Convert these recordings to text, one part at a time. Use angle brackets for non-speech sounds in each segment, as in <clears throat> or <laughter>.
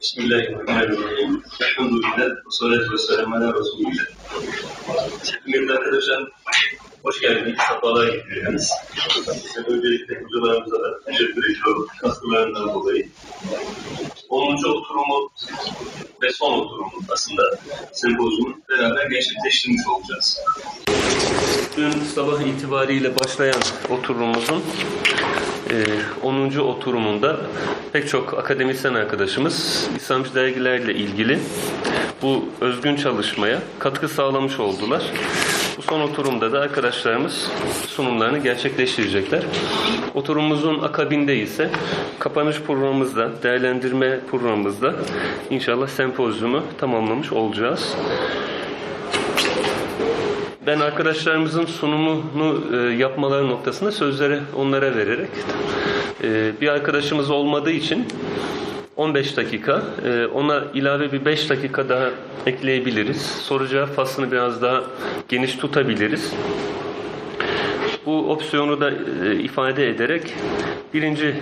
Bismillahirrahmanirrahim. Elhamdülillah. Salatu ve selamu ala Resulillah. Sevgili arkadaşlar, hoş geldiniz. Safalar getirdiniz. Size öncelikle hocalarımıza da teşekkür ediyorum. Katkılarından dolayı. 10. oturumu ve son oturumu aslında sempozyumun beraber gerçekleştirmiş olacağız. Dün sabah itibariyle başlayan oturumumuzun 10. oturumunda pek çok akademisyen arkadaşımız İslamcı dergilerle ilgili bu özgün çalışmaya katkı sağlamış oldular. Bu son oturumda da arkadaşlarımız sunumlarını gerçekleştirecekler. Oturumumuzun akabinde ise kapanış programımızda, değerlendirme programımızda inşallah sempozyumu tamamlamış olacağız. Ben arkadaşlarımızın sunumunu e, yapmaları noktasında sözleri onlara vererek e, bir arkadaşımız olmadığı için 15 dakika e, ona ilave bir 5 dakika daha ekleyebiliriz. Soru cevap faslını biraz daha geniş tutabiliriz. Bu opsiyonu da e, ifade ederek birinci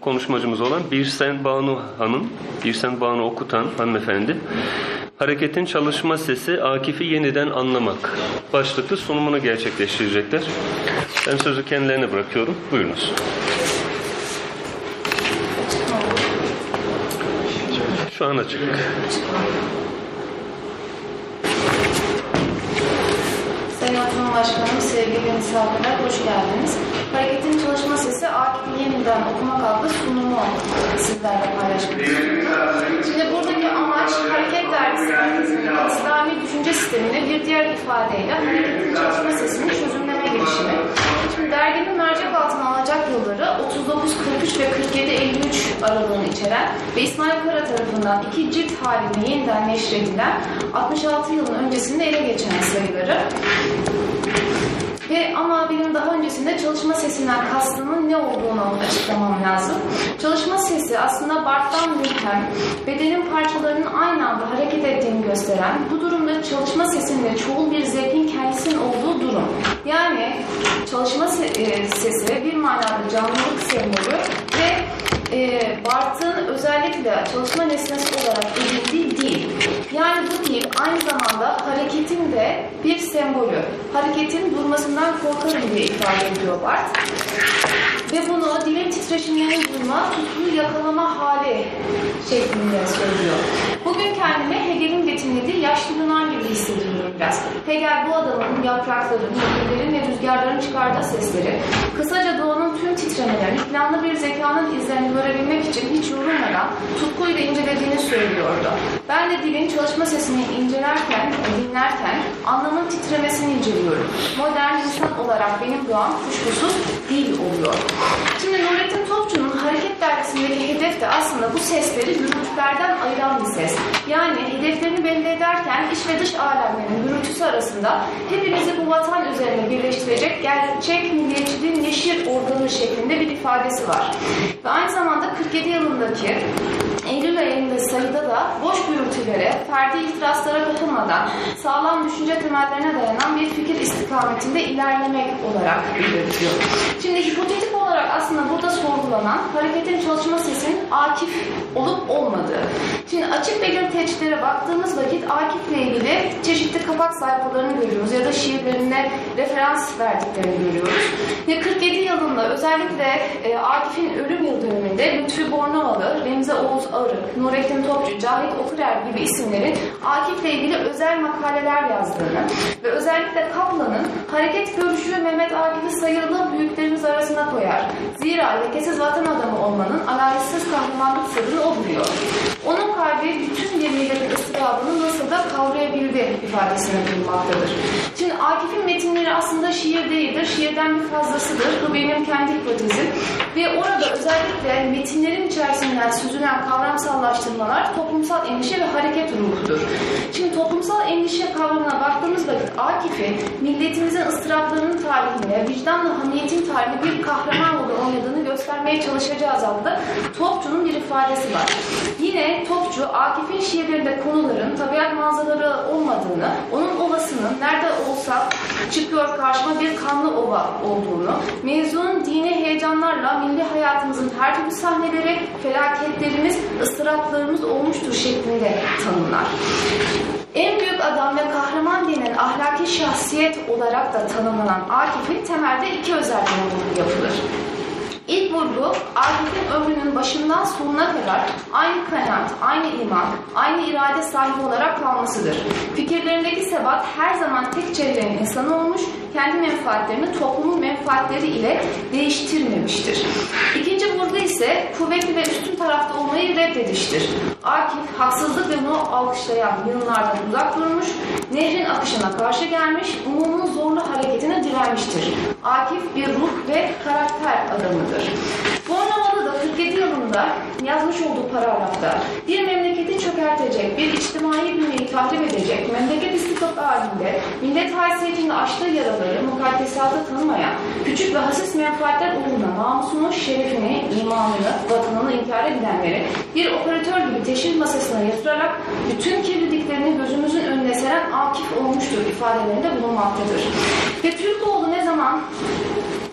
konuşmacımız olan Birsen Banu Hanım, Birsen Banu Okutan hanımefendi Hareketin çalışma sesi Akif'i yeniden anlamak başlıklı sunumunu gerçekleştirecekler. Ben sözü kendilerine bırakıyorum. Buyurunuz. Şu an açık. Oturma Başkanım, sevgili misafirler, hoş geldiniz. Hareketin çalışma sesi Akif'i yeniden okumak adlı sunumu sizlerle paylaşmak. Şimdi buradaki amaç Hareket Dergisi'nin İslami düşünce sistemini bir diğer ifadeyle hareketin çalışma sesini çözümleme girişimi. Şimdi derginin mercek altına alacak yılları 39, 43 ve 47, 53 aralığını içeren ve İsmail Kara tarafından iki cilt halinde yeniden neşredilen 66 yılın öncesinde ele geçen sayıları ve ama benim daha öncesinde çalışma sesinden kastımın ne olduğunu açıklamam lazım. Çalışma sesi aslında Bart'tan Wilhelm, bedenin parçalarının aynı anda hareket ettiğini gösteren, bu durumda çalışma sesinde çoğul bir zevkin kendisinin olduğu durum. Yani çalışma e, sesi bir manada canlılık sembolü ve e, Bart'ın özellikle çalışma nesnesi olarak edindiği dil. Yani bu dil aynı zamanda hareketin de bir sembolü. Hareketin durmasından korkarım diye ifade ediyor Bart. Ve bunu dilin titreşimlerini duyma, tutkuyu yakalama hali şeklinde söylüyor. Bugün kendimi Hegel'in betimlediği yaşlı Yunan gibi hissediyorum biraz. Hegel bu adamın yaprakların, nehirlerin ve rüzgarların çıkardığı sesleri, kısaca doğanın tüm titremelerini, planlı bir zekanın izlerini görebilmek için hiç yorulmadan tutkuyla incelediğini söylüyordu. Ben de dilin çalışma sesini incelerken, dinlerken anlamın titremesini inceliyorum. Modern insan olarak benim doğam kuşkusuz dil oluyor. Şimdi Nurettin Topçu'nun Hareket Dergisi'ndeki hedef de aslında bu sesleri gürültülerden ayıran bir ses. Yani hedeflerini belli ederken iç ve dış alemlerin gürültüsü arasında hepimizi bu vatan üzerine birleştirecek gerçek milliyetçiliğin neşir organı şeklinde bir ifadesi var. Ve aynı zamanda 47 yılındaki Eylül ayında sayıda da boş gürültülere, ferdi ihtiraslara kapılmadan sağlam düşünce temellerine dayanan bir fikir istikametinde ilerlemek olarak belirtiyor. Şimdi hipotetik olarak aslında burada sorgulanan hareketin çalışma sesinin Akif olup olmadığı. Şimdi açık belirteçlere baktığımız vakit Akif'le ilgili çeşitli kapak sayfalarını görüyoruz ya da şiirlerine referans verdiklerini görüyoruz. Ve 47 yılında özellikle e, Akif'in ölüm yıl dönümünde Lütfü Bornovalı, Remzi Oğuz Arık, Nurettin Topçu, Cahit Okurer gibi isimlerin Akif'le ilgili özel makaleler yazdığını ve özellikle Kaplan'ın hareket görüşü Mehmet Akif'i sayılı büyüklerimiz arasına koyar. Zira lekesiz vatan adamı olmanın analizsiz kahramanlık sırrını o. Onun kalbi bütün bir milletin ıstırabını nasıl da kavrayabildi ifadesine bulunmaktadır. Şimdi Akif'in metinleri aslında şiir değildir, şiirden bir fazlasıdır. Bu benim kendi hipotezim. Ve orada özellikle metinlerin içerisinden süzülen kavramsallaştırmalar toplumsal endişe ve hareket ruhudur. Şimdi toplumsal endişe kavramına baktığımız vakit Akif'in milletimizin ıstıraplarının tarihine, vicdanla hamiyetin tarihine bir kahraman rolü oynadığını göstermeye çalışacağız adlı Topçu'nun bir ifadesi var. Yine Topçu, Akif'in şiirlerinde konuların tabiat manzaraları olmadığını, onun ovasının nerede olsa çıkıyor karşıma bir kanlı ova olduğunu, mevzunun dini heyecanlarla milli hayatımızın her türlü sahneleri, felaketlerimiz, ıstıraplarımız olmuştur şeklinde tanımlar. En büyük adam ve kahraman denen ahlaki şahsiyet olarak da tanımlanan Akif'in temelde iki özelliğine yapılır. İlk vurgu Akif'in ömrünün başından sonuna kadar aynı kanaat, aynı iman, aynı irade sahibi olarak kalmasıdır. Fikirlerindeki sebat her zaman tek çevrenin insanı olmuş, kendi menfaatlerini toplumun menfaatleri ile değiştirmemiştir. İkinci vurgu ise kuvvetli ve üstün tarafta olmayı reddediştir. Akif haksızlık ve bunu alkışlayan yığınlardan uzak durmuş, nehrin akışına karşı gelmiş, umumun zorlu hareketine direnmiştir. Akif bir ruh ve karakter adamıdır. Bornovalı da 47 yılında yazmış olduğu paragrafta bir memleketi çökertecek, bir içtimai bünyeyi tahrip edecek, memleket istikbal halinde millet haysiyetinde açtığı yaraları mukaddesatı tanımayan, küçük ve hassiz menfaatler uğruna namusunu, şerefini, imanını, vatanını inkar edilenleri bir operatör gibi teşhir masasına yatırarak bütün kirliliklerini gözümüzün önüne seren Akif olmuştur ifadelerinde bulunmaktadır. Ve Türkoğlu ne zaman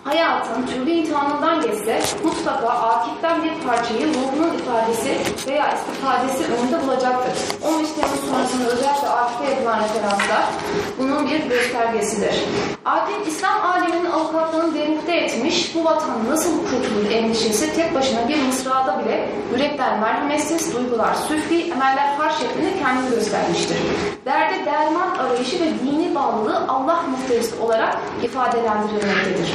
hayatın türlü imtihanından geçse mutlaka Akif'ten bir parçayı ruhunun ifadesi veya istifadesi önünde bulacaktır. 15 Temmuz sonrasında özellikle Akif'e yapılan referanslar bunun bir göstergesidir. Akif İslam aleminin avukatlığını derinlikte etmiş, bu vatan nasıl kurtulur endişesi tek başına bir mısrada bile yürekler merhametsiz, duygular süfli, emeller far şeklinde kendini göstermiştir. Derde derman arayışı ve dini bağlılığı Allah muhterisi olarak ifadelendirilmektedir.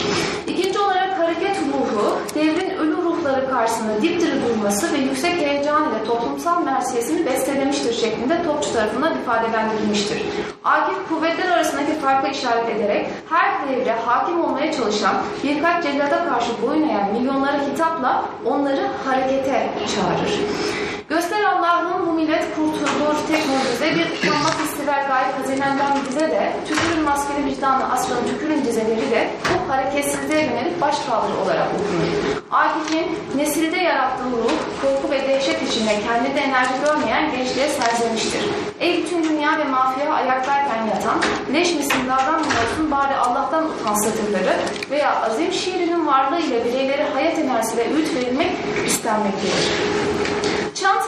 Hareket ruhu, devrin ölü ruhları karşısında dipdiri durması ve yüksek heyecan ile toplumsal mersiyesini bestelemiştir şeklinde topçu tarafından ifadelendirilmiştir. Akif kuvvetler arasındaki farkı işaret ederek her devre hakim olmaya çalışan birkaç cellada karşı boyun eğen milyonlara hitapla onları harekete çağırır. Göster Allah'ın bu millet kurtulur tek mucize bir utanmak istiver gayet hazinenden bize de tükürün maskeli vicdanlı asrın tükürün dizeleri de bu hareketsizliğe yönelik başkaldırı olarak okunur. Akif'in nesilde yarattığı ruh, korku ve dehşet içinde kendinde enerji görmeyen gençliğe serzenmiştir. Ey bütün dünya ve mafya ayaktayken yatan, leş misin davranmıyorsun bari Allah'tan utan satırları veya azim şiirinin varlığı ile bireyleri hayat enerjisiyle öğüt verilmek istenmektedir.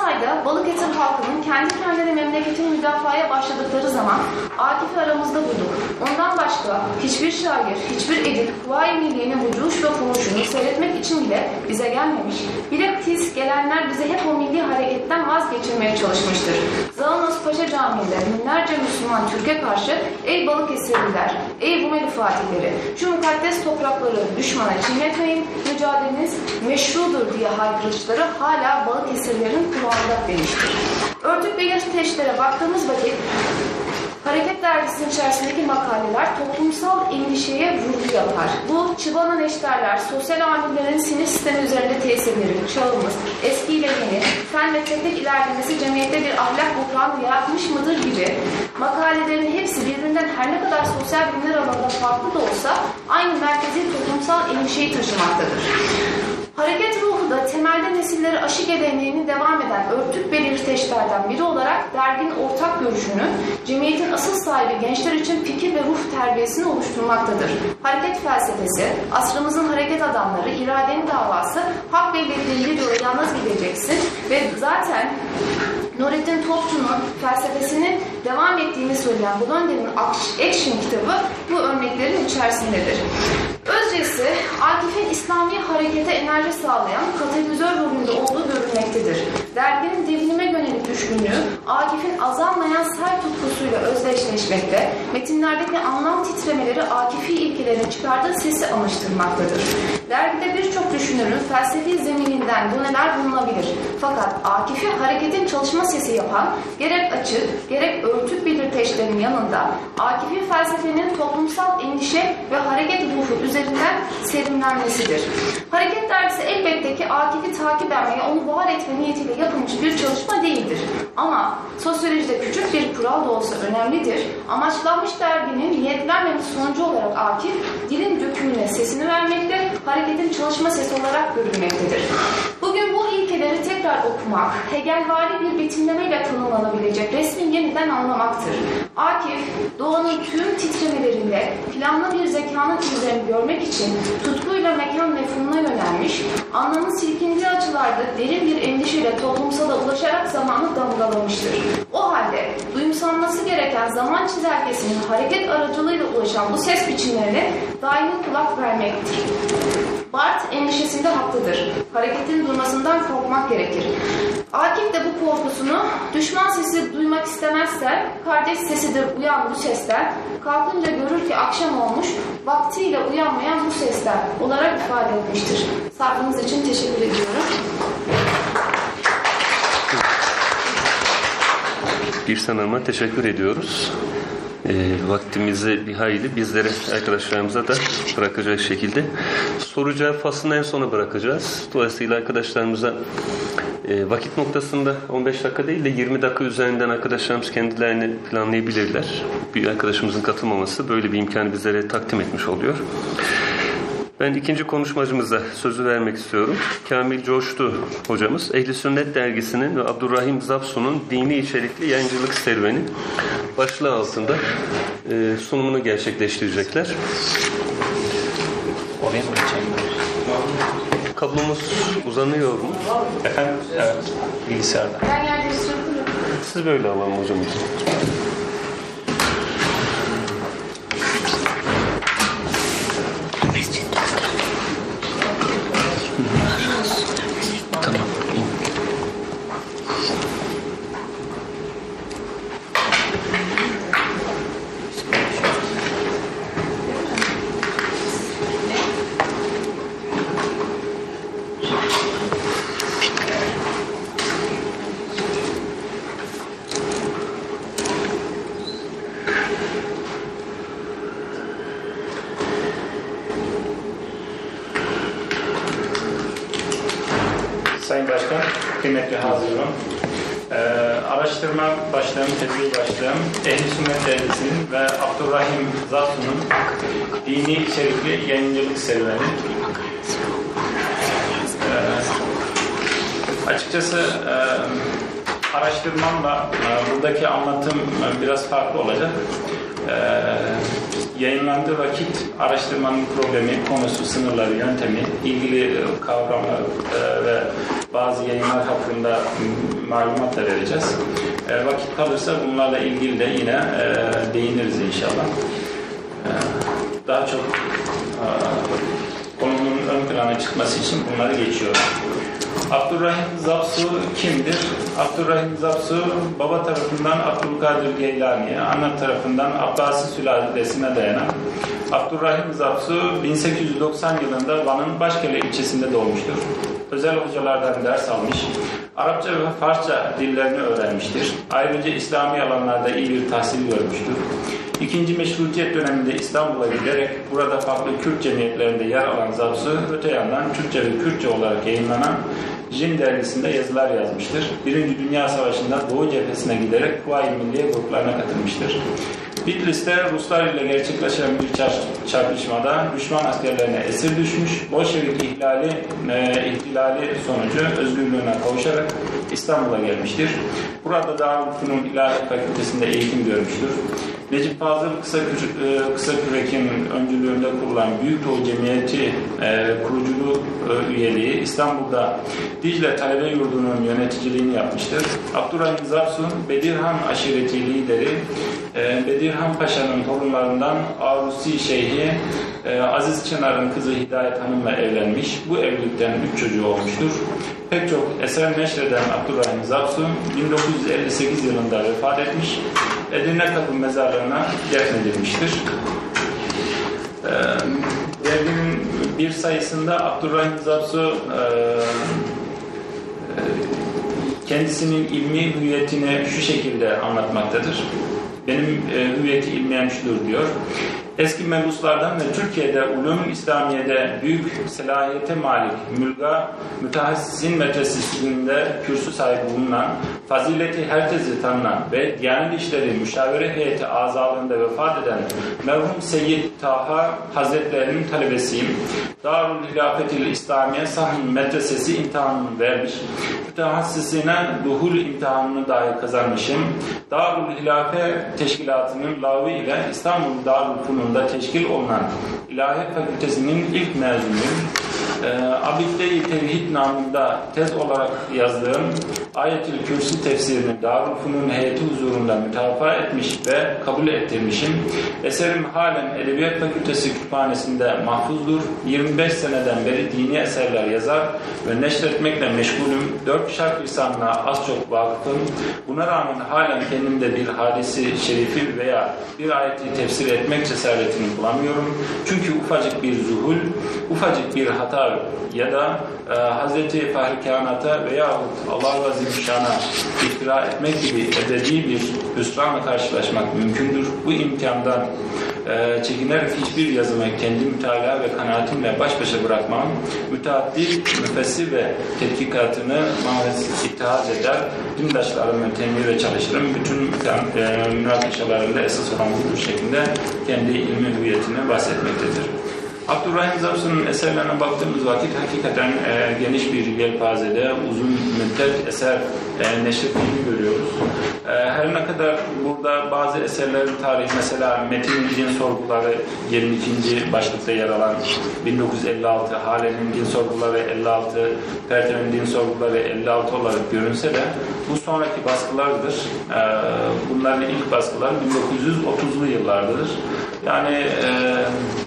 Çantay'da Balıkesir halkının kendi kendine memleketini müdafaya başladıkları zaman Akif'i aramızda bulduk. Ondan başka hiçbir şair, hiçbir edip Kuvayi Milliye'nin bu cuş ve kuruluşunu seyretmek için bile bize gelmemiş. Bilakis gelenler bize hep o milli hareketten vazgeçirmeye çalışmıştır. Zağnos Paşa Camii'nde binlerce Müslüman Türk'e karşı ey Balıkesirliler, ey Rumeli Fatihleri, şu mukaddes toprakları düşmana çiğnetmeyin, mücadeleniz meşrudur diye haykırışları hala Balıkesirlerin kulağında demiştir. Örtük belirteçlere baktığımız vakit Hareket Dergisi'nin içerisindeki makaleler toplumsal endişeye vurgu yapar. Bu çıbanan eşlerler, sosyal amirlerin sinir sistemi üzerinde tesirleri, çağımız, eskiyle yeni, fen ve teknik ilerlemesi cemiyette bir ahlak buhranı yaratmış mıdır gibi makalelerin hepsi birbirinden her ne kadar sosyal bilimler alanında farklı da olsa aynı merkezi toplumsal endişeyi taşımaktadır. Hareket ruhu da temelde nesilleri aşı geleneğini devam eden örtük belirteçlerden biri olarak derginin ortak görüşünü cemiyetin asıl sahibi gençler için fikir ve ruh terbiyesini oluşturmaktadır. Hareket felsefesi, asrımızın hareket adamları, iradenin davası, hak belirlediği diyor yalnız gideceksin ve zaten Nurettin Topçu'nun felsefesinin devam ettiğini söyleyen Blonder'in Action kitabı bu örneklerin içerisindedir. Özcesi Akif'in İslami harekete enerji sağlayan katalizör rolünde olduğu görülmektedir. Derginin devinime yönelik düşkünlüğü Akif'in azalmayan say tutkusuyla özdeşleşmekte, metinlerdeki anlam titremeleri Akifi ilkelerin çıkardığı sesi anıştırmaktadır. Dergide birçok düşünürün felsefi zemininden doneler bulunabilir. Fakat Akif'i hareketin çalışma sesi yapan, gerek açık, gerek örtük belirteçlerin yanında Akif'i felsefenin toplumsal endişe ve hareket ruhu üzerinden serinlenmesidir. Hareket dergisi elbette ki Akif'i takip etmeye, onu var etme niyetiyle yapılmış bir çalışma değildir. Ama sosyolojide küçük bir kural da olsa önemlidir. Amaçlanmış derginin niyetlenmemiş sonucu olarak Akif, dilin dökümüne sesini vermekte, hareketin çalışma sesi olarak görülmektedir. Bugün bu ilkeleri tekrar okumak, Hegelvari bir betimlemeyle tanımlanabilecek resmi yeniden anlamaktır. Akif, doğanın tüm titremelerinde planlı bir zekanın izlerini görmek için tutkuyla mekan mefhumuna yönelmiş, anlamın silkindiği açılarda derin bir endişeyle toplumsala ulaşarak zamanı damgalamıştır. O halde duyumsanması gereken zaman çizelgesinin hareket aracılığıyla ulaşan bu ses biçimlerine daimi kulak vermektir. Bart endişesinde haklıdır. Hareketin durmasından korkmak gerekir. Akif de bu korkusunu düşman sesi duymak istemezse kardeş sesidir uyan bu sesten kalkınca görür ki akşam olmuş vaktiyle uyanmayan bu sesten olarak ifade etmiştir. Sabrınız için teşekkür ediyorum. Birsen Hanım'a teşekkür ediyoruz. E, vaktimizi bir hayli bizlere arkadaşlarımıza da bırakacak şekilde soru cevap faslını en sona bırakacağız. Dolayısıyla arkadaşlarımıza e, vakit noktasında 15 dakika değil de 20 dakika üzerinden arkadaşlarımız kendilerini planlayabilirler. Bir arkadaşımızın katılmaması böyle bir imkanı bizlere takdim etmiş oluyor. Ben ikinci konuşmacımıza sözü vermek istiyorum. Kamil Coştu hocamız Ehli Sünnet Dergisi'nin ve Abdurrahim Zapsu'nun dini içerikli yayıncılık serüveni başlığı altında e, sunumunu gerçekleştirecekler. Oraya mı geçeyim? Kablomuz uzanıyor mu? Efendim? Evet. Bilgisayarda. Siz böyle alalım hocam. Tamam. Sayın Başkan, kıymetli hazırım. Ee, araştırma başlığım, tezgah başlığım, Ehl-i Sünnet Dergisi'nin ve Abdurrahim Zatsu'nun dini içerikli yayıncılık serüveni. Ee, açıkçası e, araştırmamla e, buradaki anlatım e, biraz farklı olacak. Ee, yayınlandığı vakit problemi, konusu, sınırları, yöntemi, ilgili kavramlar e, ve bazı yayınlar hakkında malumat da vereceğiz. E, vakit kalırsa bunlarla ilgili de yine e, değiniriz inşallah. E, daha çok e, konunun ön plana çıkması için bunları geçiyorum. Abdurrahim Zapsu kimdir? Abdurrahim Zapsu baba tarafından Abdülkadir Geylani'ye, anne tarafından Abbasi sülalesine dayanan Abdurrahim Zapsu 1890 yılında Van'ın Başkale ilçesinde doğmuştur. Özel hocalardan ders almış, Arapça ve Farsça dillerini öğrenmiştir. Ayrıca İslami alanlarda iyi bir tahsil görmüştür. İkinci meşrutiyet döneminde İstanbul'a giderek burada farklı Kürt cemiyetlerinde yer alan Zapsu, öte yandan Türkçe ve Kürtçe olarak yayınlanan Jin dergisinde yazılar yazmıştır. Birinci Dünya Savaşı'nda Doğu cephesine giderek Kuvayi Milliye gruplarına katılmıştır. Bitlis'te Ruslar ile gerçekleşen bir çar- çarpışmada düşman askerlerine esir düşmüş, Bolşevik ihlali, e, ihtilali sonucu özgürlüğüne kavuşarak İstanbul'a gelmiştir. Burada Darülfünun İlahiyat Fakültesi'nde eğitim görmüştür. Necip Fazıl Kısakür, e, Kısakürek'in öncülüğünde kurulan Büyük Doğu Cemiyeti e, kuruculuğu e, üyeliği İstanbul'da Dicle Talebe Yurdu'nun yöneticiliğini yapmıştır. Abdurrahim Zapsun, Bedirhan aşireti lideri, Bedirhan Paşa'nın torunlarından Arusi Şeyhi Aziz Çınar'ın kızı Hidayet Hanım'la evlenmiş. Bu evlilikten üç çocuğu olmuştur. Pek çok eser neşreden Abdurrahim Zapsun 1958 yılında vefat etmiş. Edirne Kapı mezarlığına defnedilmiştir. Ee, derginin bir sayısında Abdurrahim Zapsu e, e, kendisinin ilmi hüviyetini şu şekilde anlatmaktadır. Benim e, hüviyeti ilmiyem şudur diyor. Eski mebuslardan ve Türkiye'de ulum İslamiye'de büyük selahiyete malik mülga mütehassisin medresesinde kürsü sahibi bulunan fazileti herkesi tanınan ve Diyanet İşleri Müşavire Heyeti azalığında vefat eden merhum Seyyid Taha Hazretlerinin talebesiyim. Darül Hilafetil İslamiye Sahn Medresesi imtihanını vermiş. Mütehassisine duhul imtihanını dahi kazanmışım. Darül Hilafe Teşkilatı'nın lavi ile İstanbul Darül Funun'da teşkil olunan İlahiyat Fakültesinin ilk mezunuyum. Ee, Abide-i Tevhid namında tez olarak yazdığım Ayetül Kürsi tefsirini Darül Funun heyeti huzurunda mütafaa etmiş ve kabul ettirmişim. Eserim halen Edebiyat Fakültesi kütüphanesinde mahfuzdur. 25 seneden beri dini eserler yazar ve neşretmekle meşgulüm. Dört şark lisanına az çok vakıfım. Buna rağmen halen kendimde bir hadisi şerifi veya bir ayeti tefsir etmek cesaretini bulamıyorum. Çünkü ufacık bir zuhul, ufacık bir hata ya da e, Hazreti Fahri Kainat'a veyahut Allah ve Zimşan'a iftira etmek gibi ebedi bir hüsranla karşılaşmak mümkündür. Bu imkandan e, çekinerek hiçbir yazımı kendi mütalaa ve kanaatimle baş başa bırakmam, müteaddit, müfessir ve tetkikatını maalesef ittihaz eder, dindaşlarımı temin ve çalışırım. Bütün e, münakaşalarında esas olan budur şeklinde kendi ilmi hüviyetini bahsetmektedir. Abdurrahim Zapsun'un eserlerine baktığımız vakit hakikaten e, geniş bir yelpazede uzun müddet eser e, neşrettiğini görüyoruz. E, her ne kadar burada bazı eserlerin tarihi mesela Metin Din Sorguları 22. başlıkta yer alan 1956, Hale'nin Din Sorguları 56, Pertem'in Din Sorguları 56 olarak görünse de bu sonraki baskılardır. E, bunların ilk baskılar 1930'lu yıllardadır. Yani e,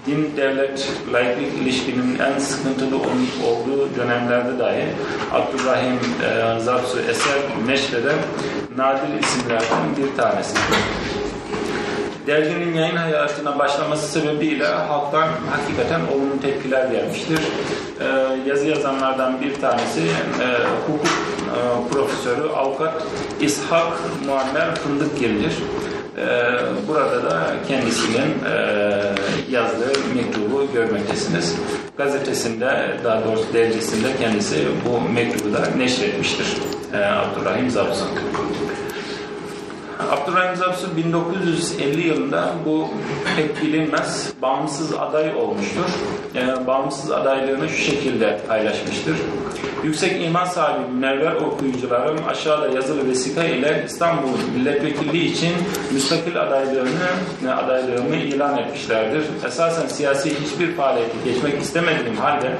din devlet laiklik ilişkinin en sıkıntılı olduğu dönemlerde dahi Abdurrahim e, Zapsu eser neşreden nadir isimlerden bir tanesi. Derginin yayın hayatına başlaması sebebiyle halktan hakikaten olumlu tepkiler gelmiştir. Ee, yazı yazanlardan bir tanesi e, hukuk e, profesörü avukat İshak Muammer Fındıkgil'dir. Ee, burada da kendisinin e, yazdığı mektubu görmektesiniz. Gazetesinde, daha doğrusu dergisinde kendisi bu mektubu da neşretmiştir. Ee, Abdurrahim Zapsun. Abdurrahim Zapsu 1950 yılında bu pek bilinmez bağımsız aday olmuştur. E, bağımsız adaylığını şu şekilde paylaşmıştır. Yüksek iman sahibi münevver okuyucularım aşağıda yazılı vesika ile İstanbul milletvekilliği için müstakil adaylığını adaylığımı ilan etmişlerdir. Esasen siyasi hiçbir faaliyete geçmek istemediğim halde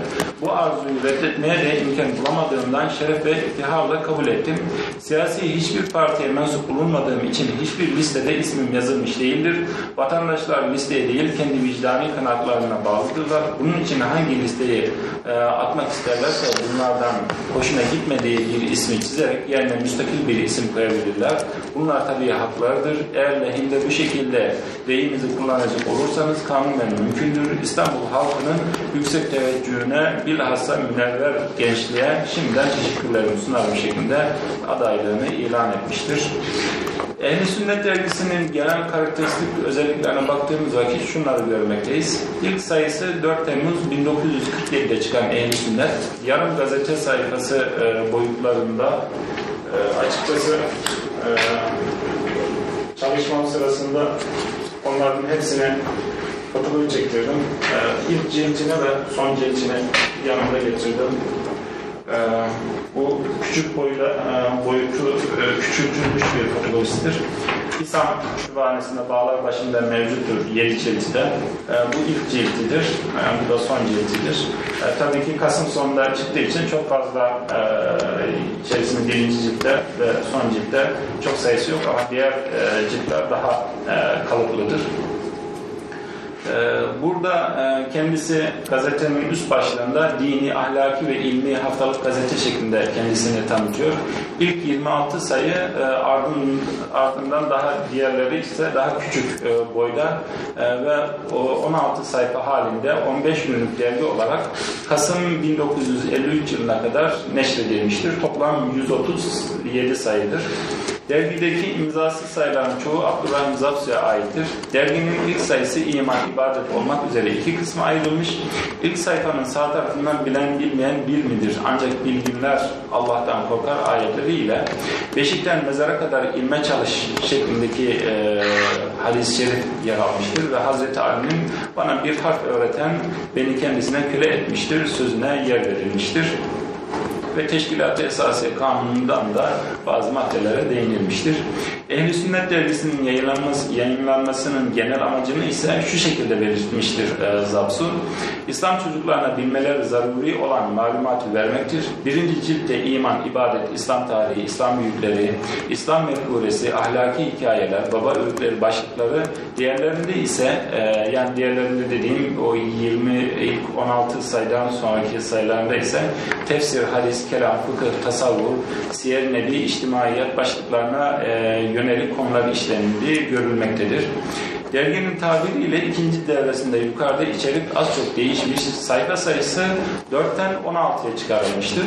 bu arzuyu reddetmeye de imkan bulamadığımdan şeref ve iftiharla kabul ettim. Siyasi hiçbir partiye mensup bulunmadığım için hiçbir listede ismim yazılmış değildir. Vatandaşlar listeye değil kendi vicdani kanatlarına bağlıdırlar. Bunun için hangi listeyi e, atmak isterlerse bunlardan hoşuna gitmediği bir ismi çizerek yerine müstakil bir isim koyabilirler. Bunlar tabii haklardır. Eğer lehinde bu şekilde deyimizi kullanacak olursanız kanunen mümkündür. İstanbul halkının yüksek teveccühüne bilhassa münevver gençliğe şimdiden teşekkürlerimi sunarım şeklinde adaylığını ilan etmiştir. Ehl-i Sünnet dergisinin genel karakteristik özelliklerine baktığımız vakit şunları görmekteyiz. İlk sayısı 4 Temmuz 1947'de çıkan Ehl-i Sünnet. Yarım gazete sayfası e, boyutlarında e, açıkçası e, çalışmam sırasında onların hepsine fotoğrafı çektirdim. E, ilk ciltine ve son ciltine yanımda getirdim. Ee, bu küçük boyla e, boyutu e, küçültülmüş bir fotokopisidir. İslam kütüphanesinde bağlar başında mevcuttur 7 ciltte. E, bu ilk ciltidir. E, bu da son ciltidir. E, tabii ki Kasım sonunda çıktığı için çok fazla e, içerisinde birinci ciltte ve son ciltte çok sayısı yok ama diğer e, ciltler daha e, kalıplıdır. Ee, burada e, kendisi gazetenin üst başlığında dini, ahlaki ve ilmi haftalık gazete şeklinde kendisini tanıtıyor. İlk 26 sayı e, ardından daha diğerleri ise daha küçük e, boyda ve 16 sayfa halinde 15 günlük dergi olarak Kasım 1953 yılına kadar neşredilmiştir. Toplam 137 sayıdır. Dergideki imzası sayılan çoğu Abdurrahim Zapsu'ya aittir. Derginin ilk sayısı iman, ibadet olmak üzere iki kısma ayrılmış. İlk sayfanın sağ tarafından bilen bilmeyen bir midir? Ancak bilginler Allah'tan korkar ayetleriyle Beşikten mezara kadar ilme çalış şeklindeki e, hadis-i şerif yer almıştır ve Hazreti Ali'nin bana bir harf öğreten beni kendisine köle etmiştir sözüne yer verilmiştir ve Teşkilat-ı Esasiye Kanunu'ndan da bazı maddelere değinilmiştir. Ehl-i Sünnet Dergisi'nin yayınlanması, yayınlanmasının genel amacını ise şu şekilde belirtmiştir e, Zapsu. İslam çocuklarına bilmeleri zaruri olan malumatı vermektir. Birinci ciltte iman, ibadet, İslam tarihi, İslam büyükleri, İslam mefkuresi, ahlaki hikayeler, baba öğütleri başlıkları, diğerlerinde ise e, yani diğerlerinde dediğim o 20 ilk 16 sayıdan sonraki sayılarında ise tefsir, hadis, kelam, fıkıh, tasavvur, siyer, nebi, içtimaiyat başlıklarına e, yönelik konular işlenildiği görülmektedir. Derginin tabiriyle ikinci devresinde yukarıda içerik az çok değişmiş, sayfa sayısı 4'ten 16'ya çıkarılmıştır.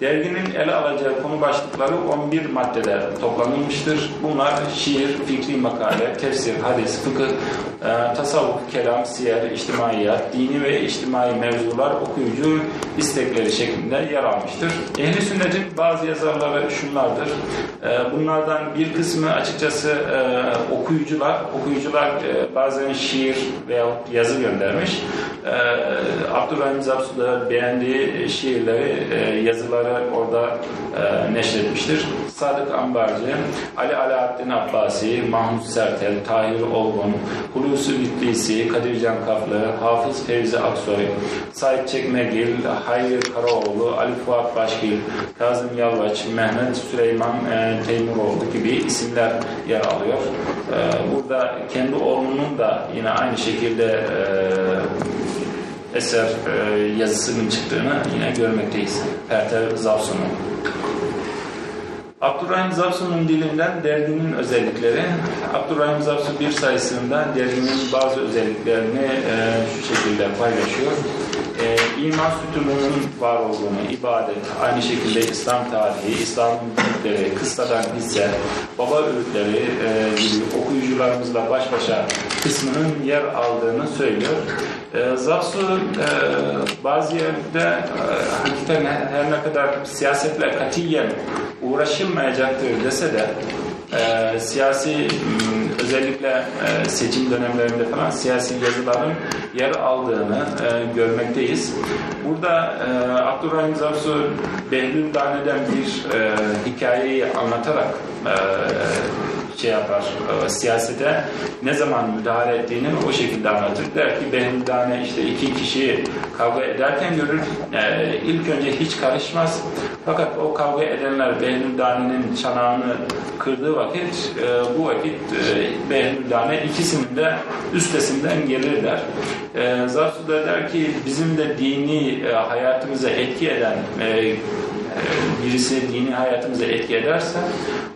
Derginin ele alacağı konu başlıkları 11 maddede toplanılmıştır. Bunlar şiir, fikri makale, tefsir, hadis, fıkıh, e, tasavvuf, kelam, siyer, içtimaiyat, dini ve içtimai mevzular okuyucu istekleri şeklinde yer almıştır. Ehli sünnetin bazı yazarları şunlardır. E, bunlardan bir kısmı açıkçası e, okuyucular, okuyucular e, bazen şiir veya yazı göndermiş. E, Abdurrahim Zapsu da beğendiği şiirleri, e, yazıları orada e, neşretmiştir. Sadık Ambarcı, Ali Alaaddin Abbasi, Mahmut Sertel, Tahir Olgun, Hulusi Bitlisi, Kadircan Kaflı, Hafız Fevzi Aksoy, Said Çekmegil, Hayri Karaoğlu, Ali Fuat Başgil, Kazım Yalvaç, Mehmet Süleyman e, Teymuroğlu gibi isimler yer alıyor. E, burada kendi oğlunun da yine aynı şekilde e, eser e, yazısının çıktığını yine görmekteyiz. Pertev Zapsun'un. Abdurrahim Zapsu'nun dilinden derginin özellikleri. Abdurrahim Zapsu bir sayısında derginin bazı özelliklerini e, şu şekilde paylaşıyor. E, iman sütununun var olduğunu, ibadet, aynı şekilde İslam tarihi, İslam büyükleri, kıssadan hisse, baba öğütleri e, gibi okuyucularımızla baş başa kısmının yer aldığını söylüyor. E, Zapsu e, bazı yerde e, hakikaten her ne kadar siyasetle katiyen uğraşılmayacaktır dese de e, siyasi özellikle e, seçim dönemlerinde falan siyasi yazıların yer aldığını e, görmekteyiz. Burada e, Abdurrahim Zapsu Behlül Dane'den bir e, hikayeyi anlatarak e, şey yapar, e, siyasete ne zaman müdahale ettiğini o şekilde anlatır. Der ki Behlül'dane işte iki kişi kavga ederken görür. E, ilk önce hiç karışmaz. Fakat o kavga edenler Behlül'dane'nin çanağını kırdığı vakit e, bu vakit e, Behlül'dane ikisinin de üstesinden gelirler. E, Zarsu da der ki bizim de dini e, hayatımıza etki eden e, birisi dini hayatımıza etki ederse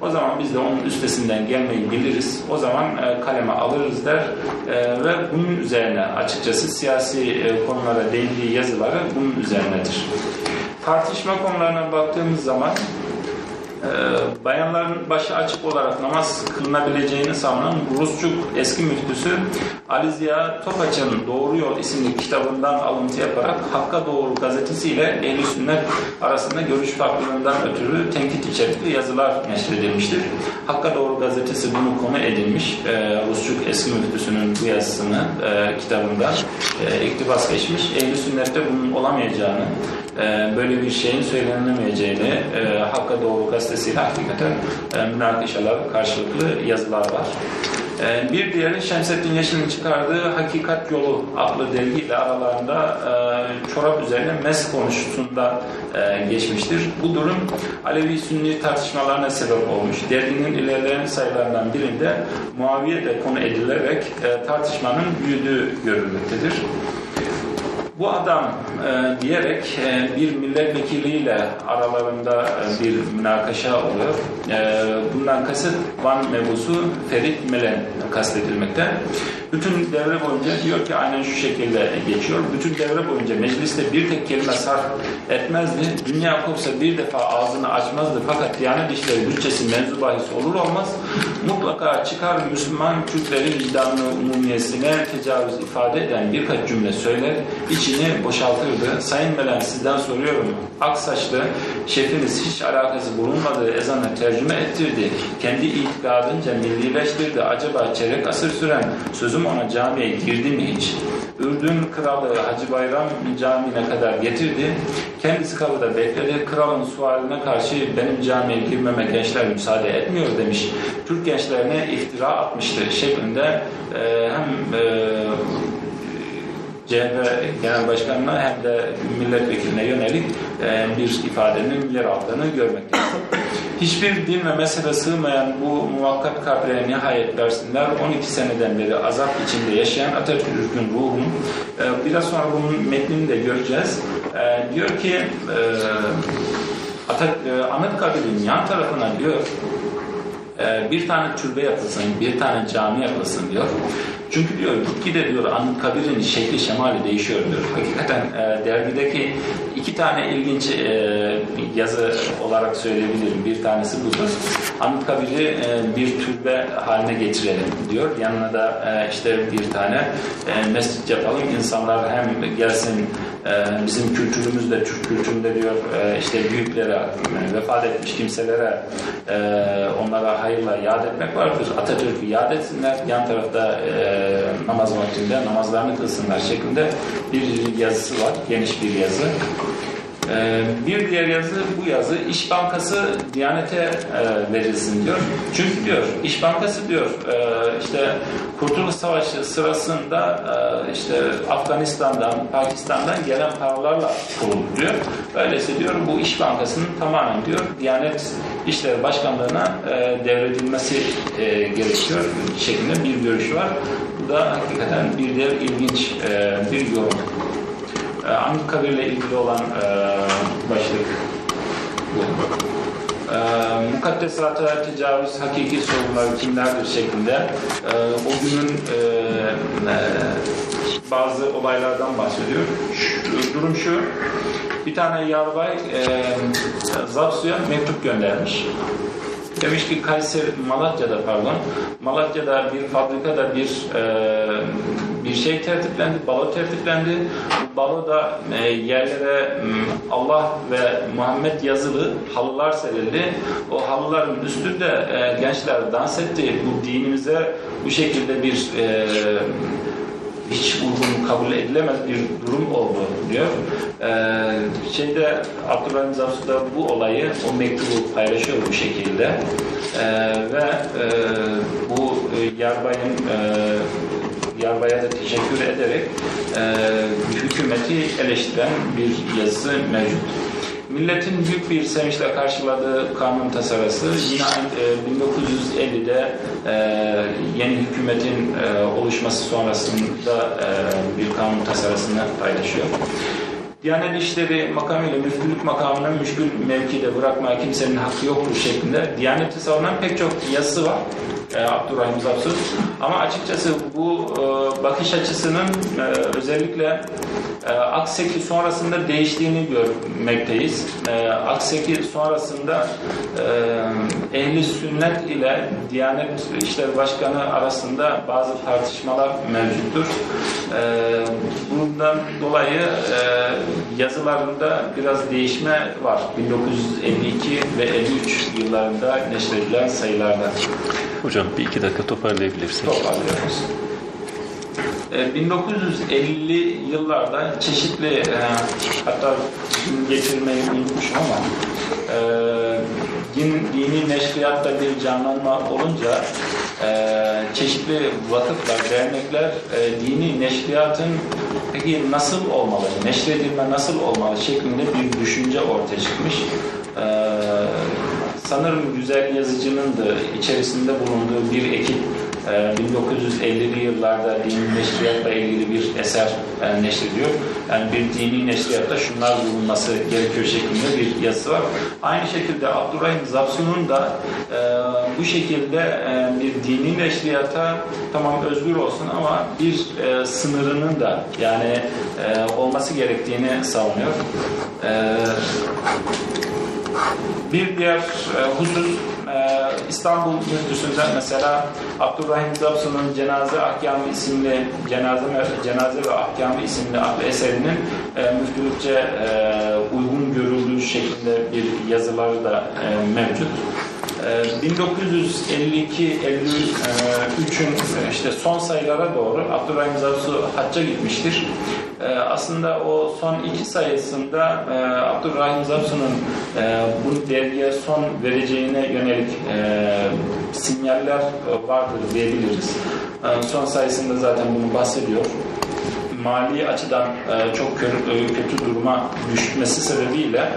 o zaman biz de onun üstesinden gelmeyi biliriz. O zaman e, kaleme alırız der e, ve bunun üzerine açıkçası siyasi e, konulara değindiği yazıları bunun üzerinedir. Tartışma konularına baktığımız zaman ee, bayanların başı açık olarak namaz kılınabileceğini savunan Rusçuk eski müftüsü Ali Ziya Topaç'ın Doğru Yol isimli kitabından alıntı yaparak Hakka Doğru gazetesiyle Ehl-i Sünnet arasında görüş farklılığından ötürü tenkit içerikli yazılar neşredilmiştir. Hakka Doğru gazetesi bunu konu edilmiş. Ee, Rusçuk eski müftüsünün bu yazısını e, kitabında e, iktibas geçmiş. Ehl-i Sünnet'te bunun olamayacağını, e, böyle bir şeyin söylenilemeyeceğini e, Hakka Doğru gazetesiyle hakikaten e, münakişalar, karşılıklı yazılar var. E, bir diğeri Şemsettin Yeşil'in çıkardığı Hakikat Yolu adlı dergiyle aralarında e, çorap üzerine mes konusunda e, geçmiştir. Bu durum Alevi-Sünni tartışmalarına sebep olmuş. Derginin ilerleyen sayılarından birinde Muaviye de konu edilerek tartışmanın büyüdüğü görülmektedir. Bu adam e, diyerek e, bir milletvekiliyle aralarında e, bir münakaşa oluyor. E, bundan kasıt Van mebusu Ferit Melen kastedilmekte. Bütün devre boyunca diyor ki aynen şu şekilde geçiyor. Bütün devre boyunca mecliste bir tek kelime sarf etmezdi. Dünya kopsa bir defa ağzını açmazdı. Fakat Diyanet İşleri bütçesi mevzu bahis olur olmaz mutlaka çıkar Müslüman Türklerin vicdanlı umumiyesine tecavüz ifade eden birkaç cümle söyler, içini boşaltırdı. Sayın Melen sizden soruyorum, aksaçlı şefiniz hiç alakası bulunmadığı ezanı tercüme ettirdi. Kendi itikadınca millileştirdi. Acaba çeyrek asır süren sözüm ona camiye girdi mi hiç? Ürdün kralı Hacı Bayram camiine kadar getirdi. Kendisi kapıda bekledi. Kralın sualine karşı benim camiye girmeme gençler müsaade etmiyor demiş. Türk gençlerine iftira atmıştı şeklinde e, hem e, CHP Genel Başkanı'na hem de milletvekiline yönelik e, bir ifadenin yer aldığını görmekteyiz. Hiçbir din ve mezhebe sığmayan bu muvakkat kabre nihayet versinler. 12 seneden beri azap içinde yaşayan Atatürk'ün ruhunu e, biraz sonra bunun metnini de göreceğiz. E, diyor ki e, e, Anıtkabir'in yan tarafına diyor e, bir tane türbe yapılsın, bir tane cami yapılsın diyor. Çünkü diyor gitgide diyor Anıtkabir'in şekli şemali değişiyor diyor. Hakikaten e, dergideki iki tane ilginç e, yazı olarak söyleyebilirim. Bir tanesi budur. Anıtkabir'i e, bir türbe haline getirelim diyor. Yanına da e, işte bir tane e, mescit yapalım. İnsanlar hem gelsin e, bizim kültürümüzde, Türk kültüründe diyor e, işte büyüklere, e, vefat etmiş kimselere e, onlara hayırla yad etmek vardır. Atatürk'ü yad etsinler. Yan tarafta e, namaz vaktinde namazlarını kılsınlar şeklinde bir yazısı var. Geniş bir yazı. Ee, bir diğer yazı bu yazı İş Bankası Diyanet'e e, verilsin diyor. Çünkü diyor İş Bankası diyor e, işte Kurtuluş Savaşı sırasında e, işte Afganistan'dan, Pakistan'dan gelen paralarla kuruldu diyor. Öyleyse diyor bu İş Bankası'nın tamamen diyor Diyanet İşleri Başkanlığı'na e, devredilmesi gerekiyor şeklinde bir görüş var. Bu da hakikaten bir diğer ilginç bir yorum. Ee, Anıtkabir ile ilgili olan e, başlık bu. E, mukaddesata tecavüz hakiki sorunları kimlerdir şeklinde e, o günün e, e, bazı olaylardan bahsediyor. Şu, durum şu, bir tane yarbay e, Zapsu'ya mektup göndermiş. Demiş ki Kayseri, Malatya'da pardon, Malatya'da bir fabrikada bir e, bir şey tertiplendi, balo tertiplendi. Bu baloda e, yerlere Allah ve Muhammed yazılı halılar serildi. O halıların üstünde e, gençler dans etti. Bu dinimize bu şekilde bir e, hiç uygun kabul edilemez bir durum oldu diyor. Ee, şeyde Abdurrahim Zapsu da bu olayı, o mektubu paylaşıyor bu şekilde. Ee, ve e, bu e, Yarbay'ın e, Yarbay'a da teşekkür ederek e, hükümeti eleştiren bir yazısı mevcut. Milletin büyük bir sevinçle karşıladığı kanun tasarısı yine e, 1950'de e, yeni hükümetin e, oluşması sonrasında e, bir kanun tasarısını paylaşıyor. Diyanet İşleri makamıyla müftülük makamına müşkül mevkide bırakmaya kimsenin hakkı yoktur şeklinde Diyanet'i savunan pek çok yazısı var. E, Abdurrahim Zapsız. Ama açıkçası bu e, bakış açısının e, özellikle Akseki sonrasında değiştiğini görmekteyiz. Akseki sonrasında ehli sünnet ile Diyanet İşleri Başkanı arasında bazı tartışmalar mevcuttur. Bundan dolayı yazılarında biraz değişme var. 1952 ve 53 yıllarında neşredilen sayılarda. Hocam bir iki dakika toparlayabilirsiniz. Toparlıyoruz. E, 1950 yıllarda çeşitli e, hatta getirmeyi unutmuşum ama e, din, dini neşriyatta bir canlanma olunca e, çeşitli vakıflar, dernekler e, dini neşriyatın peki nasıl olmalı, neşredilme nasıl olmalı şeklinde bir düşünce ortaya çıkmış. E, sanırım güzel yazıcının da içerisinde bulunduğu bir ekip e, 1950'li yıllarda dini neşriyatla ilgili bir eser e, neşrediyor. Yani bir dini neşriyatta şunlar bulunması gerekiyor şeklinde bir yazısı var. Aynı şekilde Abdurrahim Zapsun'un da e, bu şekilde e, bir dini neşriyata tamam özgür olsun ama bir e, sınırının da yani e, olması gerektiğini savunuyor. E, bir diğer e, husus e, İstanbul Müftüsü'nde mesela Abdurrahim Zapsun'un Cenaze Ahkamı isimli Cenaze, Cenaze ve Ahkamı isimli eserinin e, müftülükçe e, uygun görüldüğü şeklinde bir yazıları da e, mevcut. E, 1952-53'ün işte son sayılara doğru Abdurrahim Zapsu hacca gitmiştir. E, aslında o son iki sayısında e, Abdurrahim Zapsu'nun e, bu dergiye son vereceğine yönelik e, sinyaller e, vardır diyebiliriz. E, son sayısında zaten bunu bahsediyor mali açıdan e, çok e, kötü duruma düşmesi sebebiyle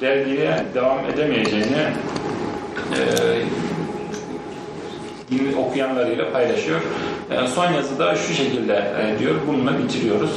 dergiye devam edemeyeceğini e, okuyanlarıyla paylaşıyor. E, son yazıda şu şekilde e, diyor, bununla bitiriyoruz.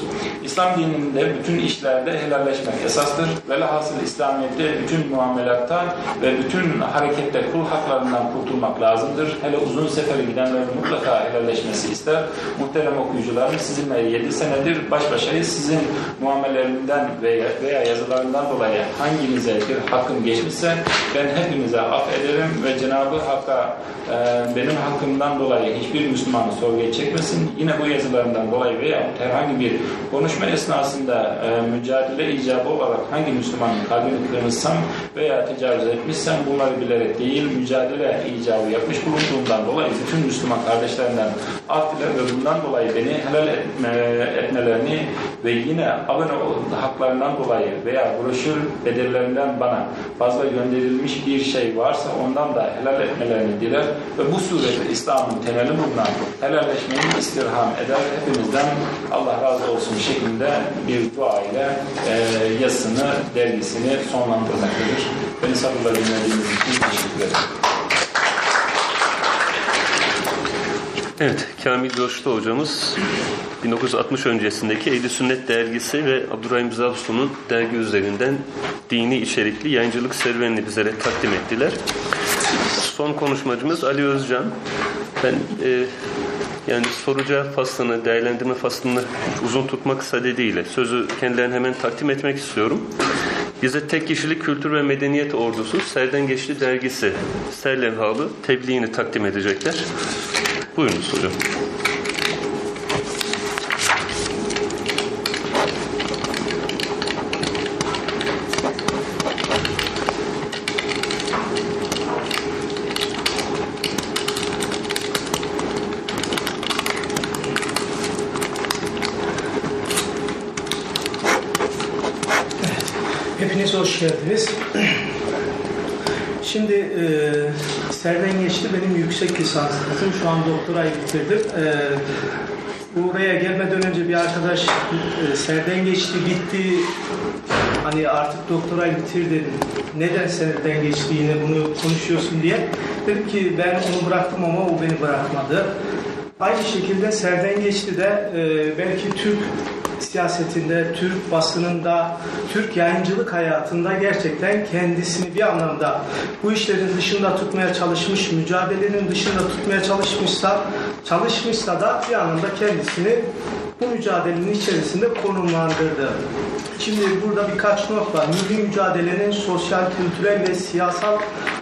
İslam dininde bütün işlerde helalleşmek esastır. Velhasıl İslamiyet'te bütün muamelatta ve bütün harekette kul haklarından kurtulmak lazımdır. Hele uzun sefere gidenlerin mutlaka helalleşmesi ister. Muhterem okuyucularım sizinle 7 senedir baş başayız. Sizin muamelelerinden veya, veya yazılarından dolayı hanginize bir hakkım geçmişse ben hepinize affederim ve Cenab-ı Hakk'a e, benim hakkımdan dolayı hiçbir Müslümanı sorguya çekmesin. Yine bu yazılarından dolayı veya herhangi bir konuşma esnasında e, mücadele icabı olarak hangi Müslümanın kalbini kırmışsam veya tecavüz etmişsem bunları bilerek değil mücadele icabı yapmış bulunduğumdan dolayı bütün Müslüman kardeşlerimden af diler ve bundan dolayı beni helal etme, etmelerini ve yine abone haklarından dolayı veya broşür bedellerinden bana fazla gönderilmiş bir şey varsa ondan da helal etmelerini diler ve bu surette İslam'ın temeli bulunan helalleşmeyi istirham eder. Hepimizden Allah razı olsun şeklinde bir dua ile e, yazısını, dergisini sonlandırmaktadır. Beni sabırla dinlediğiniz için teşekkür ederim. Evet, Kamil Coştu hocamız 1960 öncesindeki Ehli Sünnet dergisi ve Abdurrahim Zapsun'un dergi üzerinden dini içerikli yayıncılık serüvenini bizlere takdim ettiler. Son konuşmacımız Ali Özcan. Ben e, yani soru cevap faslını, değerlendirme faslını uzun tutmak sadediyle sözü kendilerine hemen takdim etmek istiyorum. Bize tek kişilik kültür ve medeniyet ordusu Serden Geçti dergisi serlevhalı tebliğini takdim edecekler. Buyurunuz hocam. Hepiniz hoş geldiniz. Şimdi e, Serden geçti benim yüksek lisansım. Şu an doktorayı bitirdim. E, buraya gelmeden önce bir arkadaş e, Serden geçti bitti. Hani artık doktorayı bitirdin. Neden Serden geçti yine bunu konuşuyorsun diye. Dedim ki ben onu bıraktım ama o beni bırakmadı. Aynı şekilde Serden geçti de e, belki Türk siyasetinde, Türk basınında, Türk yayıncılık hayatında gerçekten kendisini bir anlamda bu işlerin dışında tutmaya çalışmış, mücadelenin dışında tutmaya çalışmışsa, çalışmışsa da bir anlamda kendisini bu mücadelenin içerisinde konumlandırdı. Şimdi burada birkaç not var. Milli mücadelenin sosyal, kültürel ve siyasal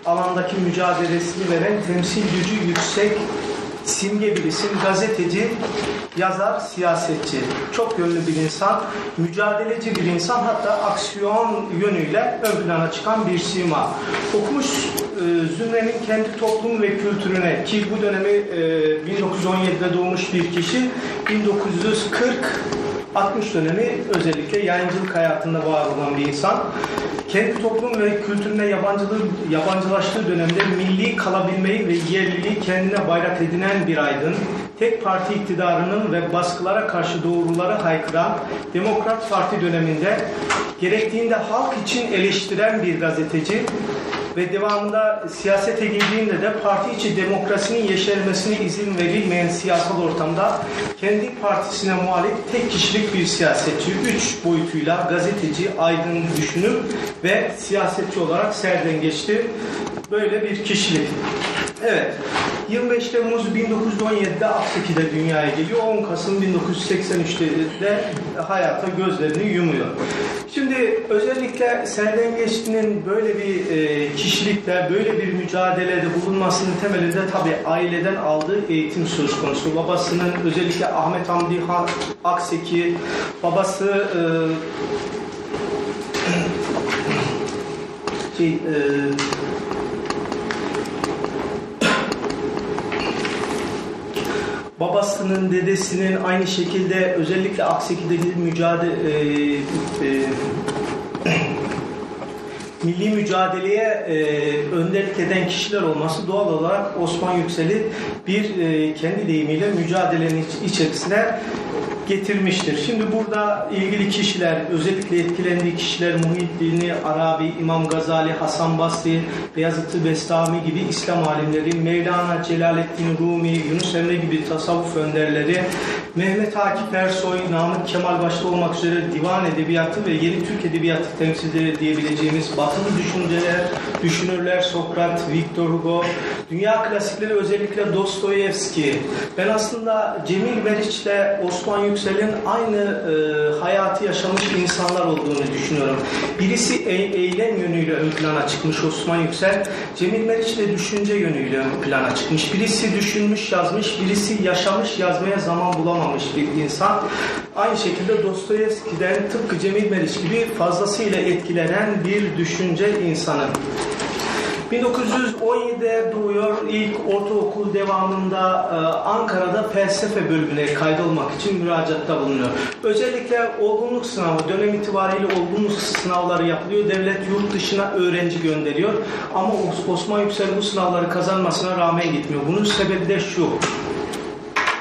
alandaki mücadelesini veren temsil gücü yüksek simge bir isim, gazeteci, yazar, siyasetçi. Çok yönlü bir insan, mücadeleci bir insan hatta aksiyon yönüyle ön plana çıkan bir sima. Okumuş e, Zümre'nin kendi toplum ve kültürüne ki bu dönemi e, 1917'de doğmuş bir kişi 1940 60 dönemi özellikle yayıncılık hayatında var olan bir insan. Kendi toplum ve kültürüne yabancılığı, yabancılaştığı dönemde milli kalabilmeyi ve yerliliği kendine bayrak edinen bir aydın, tek parti iktidarının ve baskılara karşı doğruları haykıran Demokrat Parti döneminde gerektiğinde halk için eleştiren bir gazeteci, ve devamında siyasete girdiğinde de parti içi demokrasinin yeşermesine izin verilmeyen siyasal ortamda kendi partisine muhalif tek kişilik bir siyasetçi, üç boyutuyla gazeteci, aydın, düşünür ve siyasetçi olarak serden geçti. Böyle bir kişilik. Evet. 25 Temmuz 1917'de Akseki'de dünyaya geliyor. 10 Kasım 1983'te de hayata gözlerini yumuyor. Şimdi özellikle Serden Geçti'nin böyle bir e, kişilikle, böyle bir mücadelede bulunmasının temelinde tabii aileden aldığı eğitim söz konusu. Babasının özellikle Ahmet Hamdi Akseki, babası e, şey, babasının, dedesinin aynı şekilde özellikle Akseki'deki mücadele e, e, <clears throat> milli mücadeleye e, önderlik eden kişiler olması doğal olarak Osman Yüksel'i bir e, kendi deyimiyle mücadelenin iç- içerisine getirmiştir. Şimdi burada ilgili kişiler, özellikle etkilendiği kişiler Muhyiddin Arabi, İmam Gazali, Hasan Basri, Beyazıt-ı Bestami gibi İslam alimleri, Mevlana Celaleddin Rumi, Yunus Emre gibi tasavvuf önderleri, Mehmet Akif Ersoy, Namık Kemal başta olmak üzere divan edebiyatı ve yeni Türk edebiyatı temsilcileri diyebileceğimiz batılı düşünceler, düşünürler Sokrat, Victor Hugo, dünya klasikleri özellikle Dostoyevski. Ben aslında Cemil Meriç'le Osman Yüksel'in aynı e, hayatı yaşamış insanlar olduğunu düşünüyorum. Birisi e- eylem yönüyle ön plana çıkmış Osman Yüksel, Cemil Meriç de düşünce yönüyle ön plana çıkmış. Birisi düşünmüş yazmış, birisi yaşamış yazmaya zaman bulamamış bir insan. Aynı şekilde Dostoyevski'den tıpkı Cemil Meriç gibi fazlasıyla etkilenen bir düşünce insanı. 1917'de doğuyor. İlk ortaokul devamında e, Ankara'da felsefe bölümüne kaydolmak için müracaatta bulunuyor. Özellikle olgunluk sınavı dönem itibariyle olgunluk sınavları yapılıyor. Devlet yurt dışına öğrenci gönderiyor. Ama Os- Osman Yüksel bu sınavları kazanmasına rağmen gitmiyor. Bunun sebebi de şu.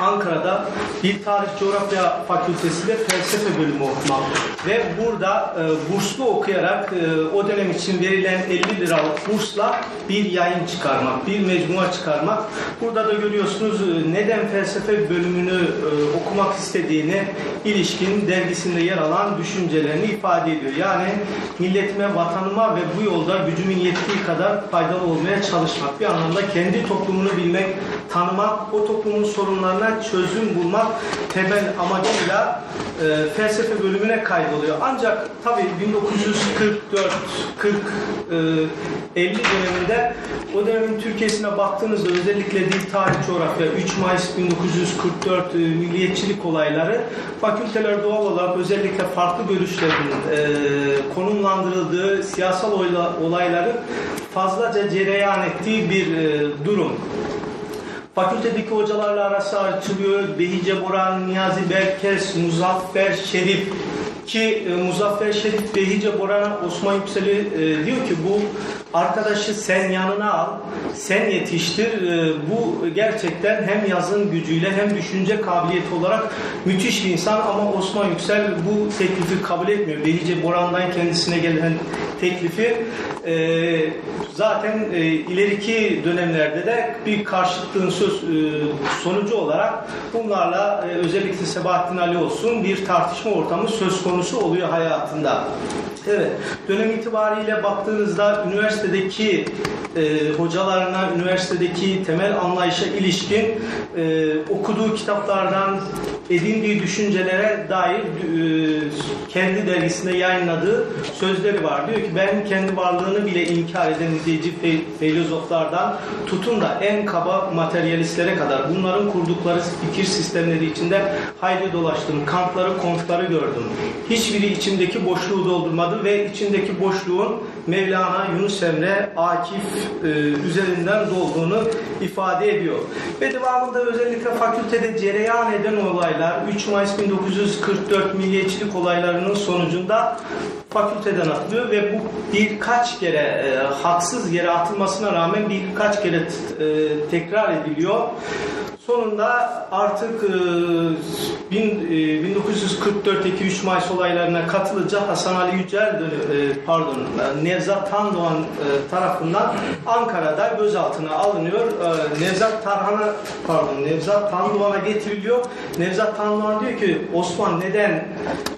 Ankara'da bir tarih coğrafya fakültesinde felsefe bölümü okumak ve burada e, burslu okuyarak e, o dönem için verilen 50 liralık bursla bir yayın çıkarmak, bir mecmua çıkarmak. Burada da görüyorsunuz e, neden felsefe bölümünü e, okumak istediğini ilişkin dergisinde yer alan düşüncelerini ifade ediyor. Yani milletime, vatanıma ve bu yolda gücümün yettiği kadar faydalı olmaya çalışmak. Bir anlamda kendi toplumunu bilmek, tanımak, o toplumun sorunlarına çözüm bulmak temel amacıyla e, felsefe bölümüne kaydoluyor. Ancak tabii 1944 40 e, 50 döneminde o dönemin Türkiye'sine baktığınızda özellikle dil tarih coğrafya 3 Mayıs 1944 e, milliyetçilik olayları fakülteler doğal olarak özellikle farklı görüşlerin e, konumlandırıldığı siyasal olayların fazlaca cereyan ettiği bir e, durum. Fakültedeki hocalarla arası açılıyor. Behice Boran, Niyazi Berkes, Muzaffer Şerif ki e, Muzaffer Şerif Behice Boran'a Osman Yüksel'i e, diyor ki bu arkadaşı sen yanına al, sen yetiştir. E, bu gerçekten hem yazın gücüyle hem düşünce kabiliyeti olarak müthiş bir insan ama Osman Yüksel bu teklifi kabul etmiyor. Behice Boran'dan kendisine gelen teklifi e, zaten e, ileriki dönemlerde de bir karşıtlığın söz sonucu olarak bunlarla özellikle Sebahattin Ali olsun bir tartışma ortamı söz konusu oluyor hayatında. Evet, dönem itibariyle baktığınızda üniversitedeki e, hocalarına, üniversitedeki temel anlayışa ilişkin e, okuduğu kitaplardan edindiği düşüncelere dair e, kendi dergisinde yayınladığı sözleri var. Diyor ki ben kendi varlığını bile inkar eden izleyici filozoflardan tutun da en kaba materyalistlere kadar bunların kurdukları fikir sistemleri içinde hayli dolaştım. Kantları, kontları gördüm. Hiçbiri içimdeki boşluğu doldurmadı ve içindeki boşluğun Mevlana, Yunus Emre, Akif e, üzerinden dolduğunu ifade ediyor. Ve devamında özellikle fakültede cereyan eden olaylar 3 Mayıs 1944 milliyetçilik olaylarının sonucunda fakülteden atılıyor ve bu birkaç kere e, haksız yere atılmasına rağmen birkaç kere e, tekrar ediliyor. Sonunda artık e, e, 1944 2-3 Mayıs olaylarına katılınca Hasan Ali Yücel dönü- e, pardon e, Nevzat Tandoğan e, tarafından Ankara'da gözaltına alınıyor. E, Nevzat Tarhan'a pardon Nevzat Tandoğan'a getiriliyor. Nevzat Tandoğan diyor ki Osman neden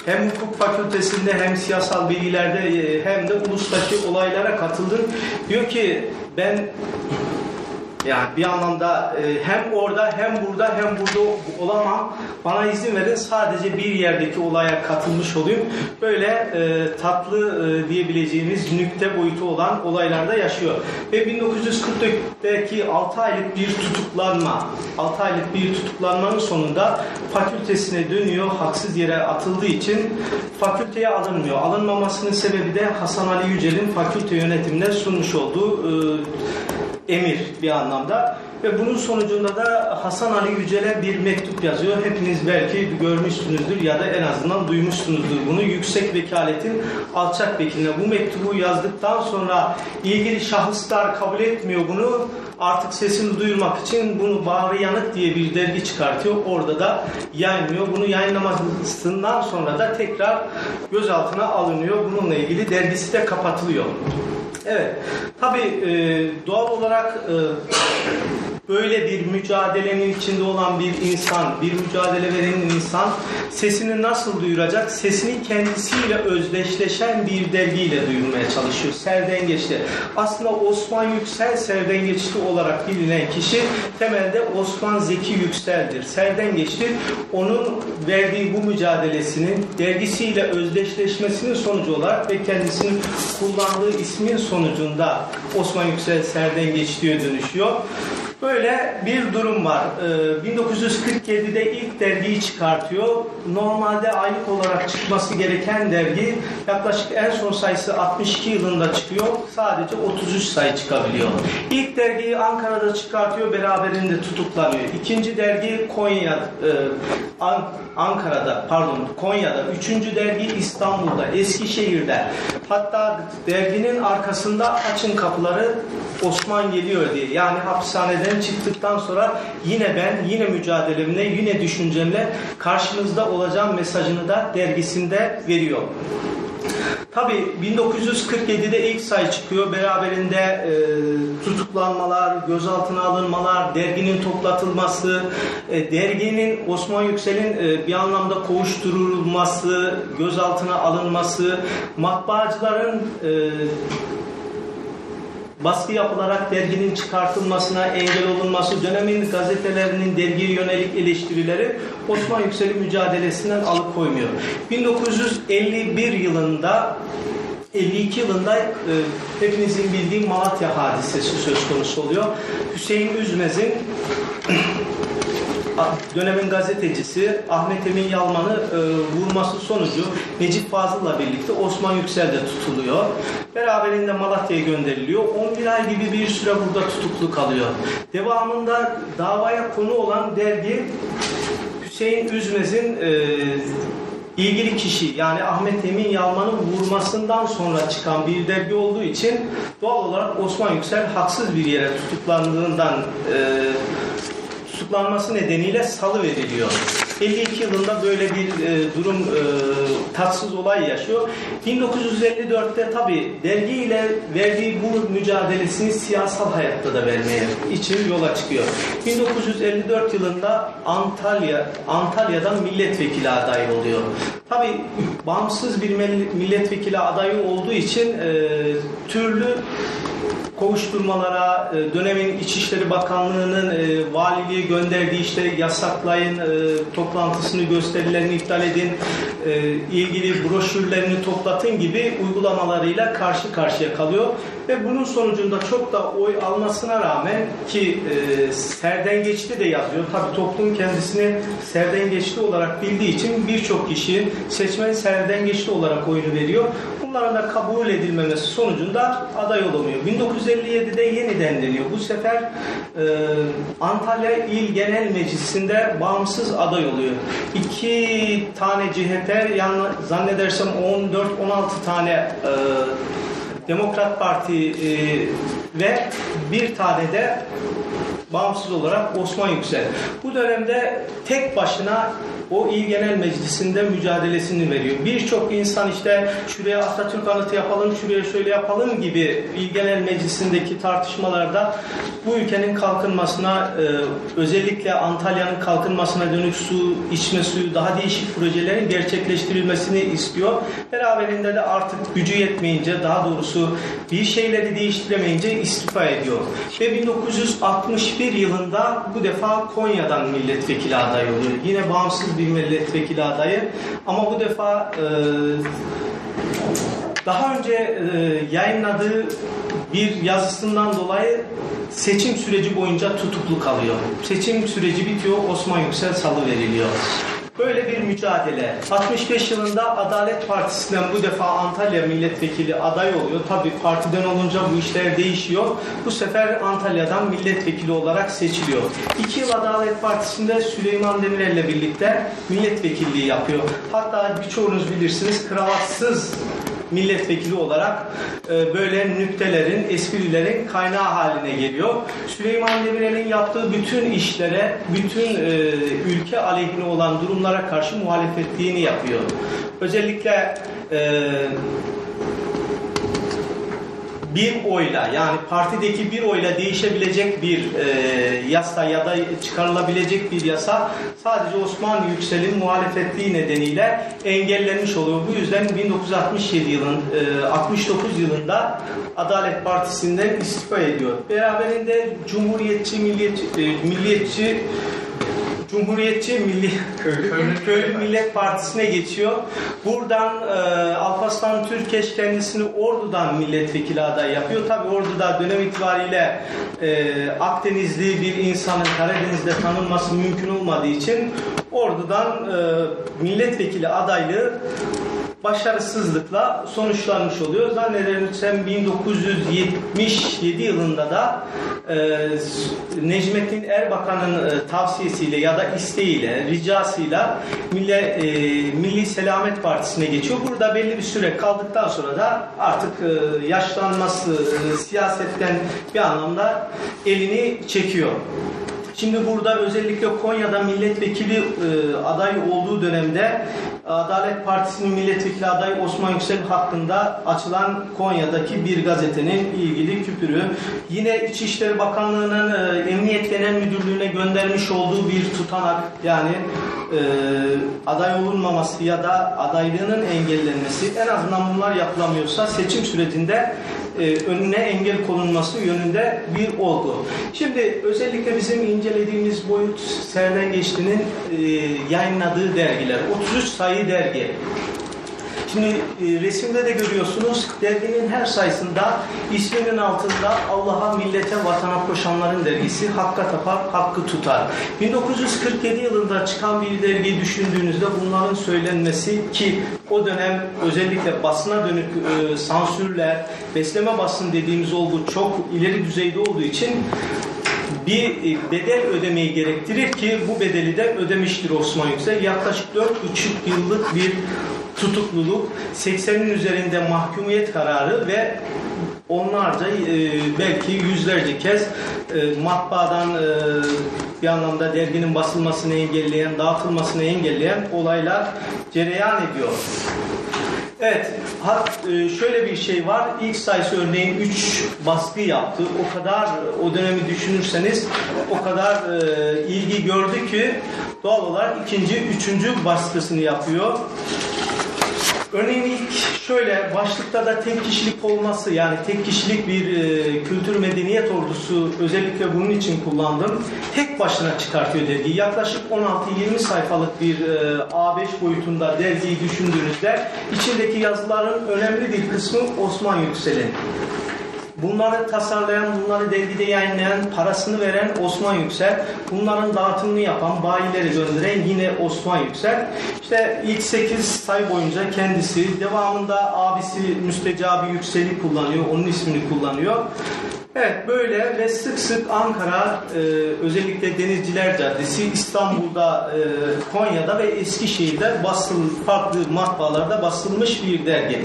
hem hukuk fakültesinde hem siyasal bilgilerde e, hem de ulustaki olaylara katıldın? Diyor ki ben yani bir anlamda e, hem orada hem burada hem burada olamam. Bana izin verin sadece bir yerdeki olaya katılmış olayım. Böyle e, tatlı e, diyebileceğimiz nükte boyutu olan olaylarda yaşıyor. Ve 1944'teki 6 aylık bir tutuklanma, 6 aylık bir tutuklanmanın sonunda fakültesine dönüyor. Haksız yere atıldığı için fakülteye alınmıyor. Alınmamasının sebebi de Hasan Ali Yücel'in fakülte yönetimine sunmuş olduğu e, emir bir anlamda. Ve bunun sonucunda da Hasan Ali Yücel'e bir mektup yazıyor. Hepiniz belki görmüşsünüzdür ya da en azından duymuşsunuzdur bunu. Yüksek vekaletin alçak vekiline bu mektubu yazdıktan sonra ilgili şahıslar kabul etmiyor bunu. Artık sesini duyurmak için bunu Bağrı Yanık diye bir dergi çıkartıyor. Orada da yayınlıyor. Bunu yayınlamasından sonra da tekrar gözaltına alınıyor. Bununla ilgili dergisi de kapatılıyor. Evet. Tabii e, doğal olarak e, böyle bir mücadelenin içinde olan bir insan, bir mücadele veren insan sesini nasıl duyuracak? Sesini kendisiyle özdeşleşen bir dergiyle duyurmaya çalışıyor. Serdengeç'te. Aslında Osman Yüksel Serdengeçli olarak bilinen kişi temelde Osman Zeki Yüksel'dir. Serdengeçli onun verdiği bu mücadelesinin dergisiyle özdeşleşmesinin sonucu olarak ve kendisinin kullandığı ismin sonucunda Osman Yüksel Serdengeçli'ye dönüşüyor. Böyle bir durum var. Ee, 1947'de ilk dergiyi çıkartıyor. Normalde aylık olarak çıkması gereken dergi yaklaşık en son sayısı 62 yılında çıkıyor. Sadece 33 sayı çıkabiliyor. İlk dergiyi Ankara'da çıkartıyor. Beraberinde tutuklanıyor. İkinci dergi Konya, e, An- Ankara'da pardon Konya'da. Üçüncü dergi İstanbul'da, Eskişehir'de. Hatta derginin arkasında açın kapıları Osman geliyor diye. Yani hapishaneden çıktıktan sonra yine ben, yine mücadelemle, yine düşüncemle karşınızda olacağım mesajını da dergisinde veriyor. Tabi 1947'de ilk sayı çıkıyor. Beraberinde e, tutuklanmalar, gözaltına alınmalar, derginin toplatılması, e, derginin Osman Yüksel'in e, bir anlamda kovuşturulması, gözaltına alınması, matbaacıların e, baskı yapılarak derginin çıkartılmasına engel olunması, dönemin gazetelerinin dergiye yönelik eleştirileri Osman Yüksel'in mücadelesinden alıkoymuyor. 1951 yılında 52 yılında e, hepinizin bildiği Malatya hadisesi söz konusu oluyor. Hüseyin Üzmez'in <clears throat> dönemin gazetecisi Ahmet Emin Yalman'ı e, vurması sonucu Necip Fazıl'la birlikte Osman Yüksel de tutuluyor. Beraberinde Malatya'ya gönderiliyor. 11 ay gibi bir süre burada tutuklu kalıyor. Devamında davaya konu olan dergi Hüseyin Üzmez'in e, ilgili kişi yani Ahmet Emin Yalman'ın vurmasından sonra çıkan bir dergi olduğu için doğal olarak Osman Yüksel haksız bir yere tutuklandığından e, tutuklanması nedeniyle salı veriliyor. 52 yılında böyle bir e, durum e, tatsız olay yaşıyor. 1954'te tabi dergiyle verdiği bu mücadelesini siyasal hayatta da vermeye için yola çıkıyor. 1954 yılında Antalya Antalya'dan milletvekili adayı oluyor. Tabi bağımsız bir milletvekili adayı olduğu için e, türlü kovuşturmalara, e, dönemin İçişleri Bakanlığı'nın e, valiliğe gönderdiği işte yasaklayın, e, toplantısını gösterilerini iptal edin, ilgili broşürlerini toplatın gibi uygulamalarıyla karşı karşıya kalıyor. Ve bunun sonucunda çok da oy almasına rağmen ki e, serdengeçli de yazıyor. Tabi toplum kendisini serdengeçli olarak bildiği için birçok kişi seçmen serdengeçli olarak oyunu veriyor. Bunların da kabul edilmemesi sonucunda aday olamıyor. 1957'de yeniden deniyor. Bu sefer e, Antalya İl Genel Meclisi'nde bağımsız aday oluyor. İki tane CHP, yani zannedersem 14-16 tane e, Demokrat Parti e, ve bir tane de bağımsız olarak Osman Yüksel. Bu dönemde tek başına o İl Genel Meclisi'nde mücadelesini veriyor. Birçok insan işte şuraya Atatürk anıtı yapalım, şuraya şöyle yapalım gibi İl Genel Meclisi'ndeki tartışmalarda bu ülkenin kalkınmasına e, özellikle Antalya'nın kalkınmasına dönük su, içme suyu, daha değişik projelerin gerçekleştirilmesini istiyor. Beraberinde de artık gücü yetmeyince, daha doğrusu bir şeyleri değiştiremeyince istifa ediyor. Ve 1961 yılında bu defa Konya'dan milletvekili adayı oluyor. Yine bağımsız bir milletvekili adayı ama bu defa e, daha önce e, yayınladığı bir yazısından dolayı seçim süreci boyunca tutuklu kalıyor. Seçim süreci bitiyor, Osman Yüksel salı veriliyor. Böyle bir mücadele. 65 yılında Adalet Partisi'nden bu defa Antalya milletvekili aday oluyor. Tabii partiden olunca bu işler değişiyor. Bu sefer Antalya'dan milletvekili olarak seçiliyor. İki yıl Adalet Partisi'nde Süleyman Demirel'le birlikte milletvekilliği yapıyor. Hatta birçoğunuz bilirsiniz kravatsız milletvekili olarak e, böyle nüktelerin, esprilerin kaynağı haline geliyor. Süleyman Demirel'in yaptığı bütün işlere, bütün e, ülke aleyhine olan durumlara karşı muhalefetliğini yapıyor. Özellikle e, bir oyla yani partideki bir oyla değişebilecek bir e, yasa ya da çıkarılabilecek bir yasa sadece Osman Yüksel'in muhalefetliği nedeniyle engellenmiş oluyor. Bu yüzden 1967 yılın e, 69 yılında Adalet Partisi'nden istifa ediyor. Beraberinde Cumhuriyetçi, Milliyetçi, e, Milliyetçi Cumhuriyetçi Milli Köylü, Köylü Millet Partisi'ne geçiyor. Buradan e, Alparslan Türkeş kendisini Ordu'dan milletvekili aday yapıyor. Tabi Ordu'da dönem itibariyle e, Akdenizli bir insanın Karadeniz'de tanınması mümkün olmadığı için Ordu'dan e, milletvekili adaylığı başarısızlıkla sonuçlanmış oluyor. Zannedersem 1977 yılında da e, Necmettin Erbakan'ın e, tavsiyesiyle ya da isteğiyle, ricasıyla Milli, e, Milli Selamet Partisi'ne geçiyor. Burada belli bir süre kaldıktan sonra da artık e, yaşlanması, e, siyasetten bir anlamda elini çekiyor. Şimdi burada özellikle Konya'da milletvekili e, aday olduğu dönemde Adalet Partisi'nin milletvekili adayı Osman Yüksel hakkında açılan Konya'daki bir gazetenin ilgili küpürü. Yine İçişleri Bakanlığı'nın e, Emniyet Genel Müdürlüğü'ne göndermiş olduğu bir tutanak yani e, aday olunmaması ya da adaylığının engellenmesi en azından bunlar yapılamıyorsa seçim sürecinde e, önüne engel konulması yönünde bir olgu. Şimdi özellikle bizim incelediğimiz boyut Serden Geçti'nin e, yayınladığı dergiler. 33 sayı dergi. Şimdi e, resimde de görüyorsunuz derginin her sayısında isminin altında Allah'a, millete, vatana koşanların dergisi Hakka tapar, hakkı tutar. 1947 yılında çıkan bir dergiyi düşündüğünüzde bunların söylenmesi ki o dönem özellikle basına dönük e, sansürler, besleme basın dediğimiz olgu çok ileri düzeyde olduğu için bir e, bedel ödemeyi gerektirir ki bu bedeli de ödemiştir Osman Yüksel. Yaklaşık 4,5 yıllık bir tutukluluk, 80'in üzerinde mahkumiyet kararı ve onlarca e, belki yüzlerce kez e, matbaadan e, bir anlamda derginin basılmasını engelleyen, dağıtılmasını engelleyen olaylar cereyan ediyor. Evet, hat, e, şöyle bir şey var. İlk sayısı örneğin 3 baskı yaptı. O kadar o dönemi düşünürseniz o kadar e, ilgi gördü ki doğal olarak ikinci, üçüncü baskısını yapıyor. Örneğin ilk şöyle başlıkta da tek kişilik olması yani tek kişilik bir e, kültür medeniyet ordusu özellikle bunun için kullandım. Tek başına çıkartıyor dergiyi. Yaklaşık 16-20 sayfalık bir e, A5 boyutunda dergiyi düşündüğünüzde içindeki yazıların önemli bir kısmı Osman Yüksel'in. Bunları tasarlayan, bunları dergide yayınlayan, parasını veren Osman Yüksel. Bunların dağıtımını yapan, bayileri gönderen yine Osman Yüksel. İşte ilk 8 say boyunca kendisi, devamında abisi Müstecabi Yüksel'i kullanıyor, onun ismini kullanıyor. Evet böyle ve sık sık Ankara e, özellikle Denizciler Caddesi İstanbul'da e, Konya'da ve Eskişehir'de basıl farklı matbaalarda basılmış bir dergi.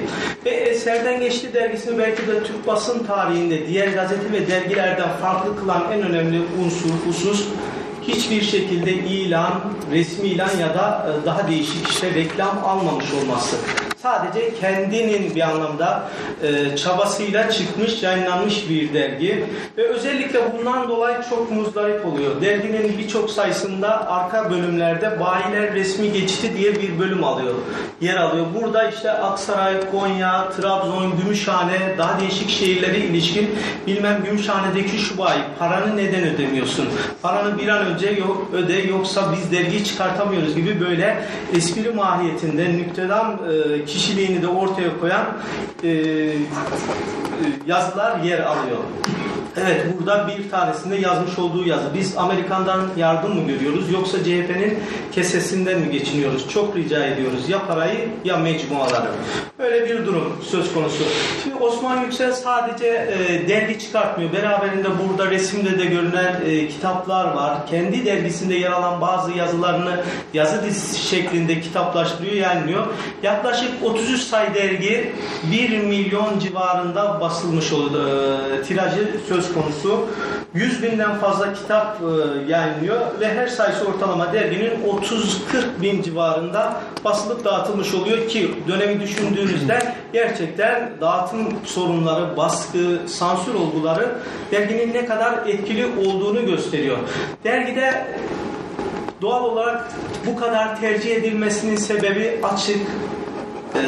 Ve Eserden Geçti dergisini belki de Türk basın tarihinde diğer gazete ve dergilerden farklı kılan en önemli unsur, husus hiçbir şekilde ilan, resmi ilan ya da e, daha değişik işte reklam almamış olması. Sadece kendinin bir anlamda e, çabasıyla çıkmış, yayınlanmış bir dergi ve özellikle bundan dolayı çok muzdarip oluyor. Derginin birçok sayısında arka bölümlerde bayiler resmi geçti diye bir bölüm alıyor. Yer alıyor. Burada işte Aksaray, Konya, Trabzon, Gümüşhane, daha değişik şehirlere ilişkin bilmem Gümüşhane'deki şu bayi paranı neden ödemiyorsun? Paranı bir an önce yok, öde yoksa biz dergi çıkartamıyoruz gibi böyle espri mahiyetinde nüktedam e, kişiliğini de ortaya koyan e, e, yazılar yer alıyor. Evet burada bir tanesinde yazmış olduğu yazı. Biz Amerikan'dan yardım mı görüyoruz yoksa CHP'nin kesesinden mi geçiniyoruz? Çok rica ediyoruz. Ya parayı ya mecmuaları. Böyle bir durum söz konusu. Şimdi Osman Yüksel sadece e, dergi çıkartmıyor. Beraberinde burada resimde de görünen e, kitaplar var. Kendi dergisinde yer alan bazı yazılarını yazı dizisi şeklinde kitaplaştırıyor, yayınlıyor. Yaklaşık 33 sayı dergi 1 milyon civarında basılmış oldu. E, tirajı söz konusu. 100 binden fazla kitap e, yayınlıyor ve her sayısı ortalama derginin 30-40 bin civarında basılıp dağıtılmış oluyor ki dönemi düşündüğünüzde <clears throat> gerçekten dağıtım sorunları, baskı, sansür olguları derginin ne kadar etkili olduğunu gösteriyor. Dergide doğal olarak bu kadar tercih edilmesinin sebebi açık, e,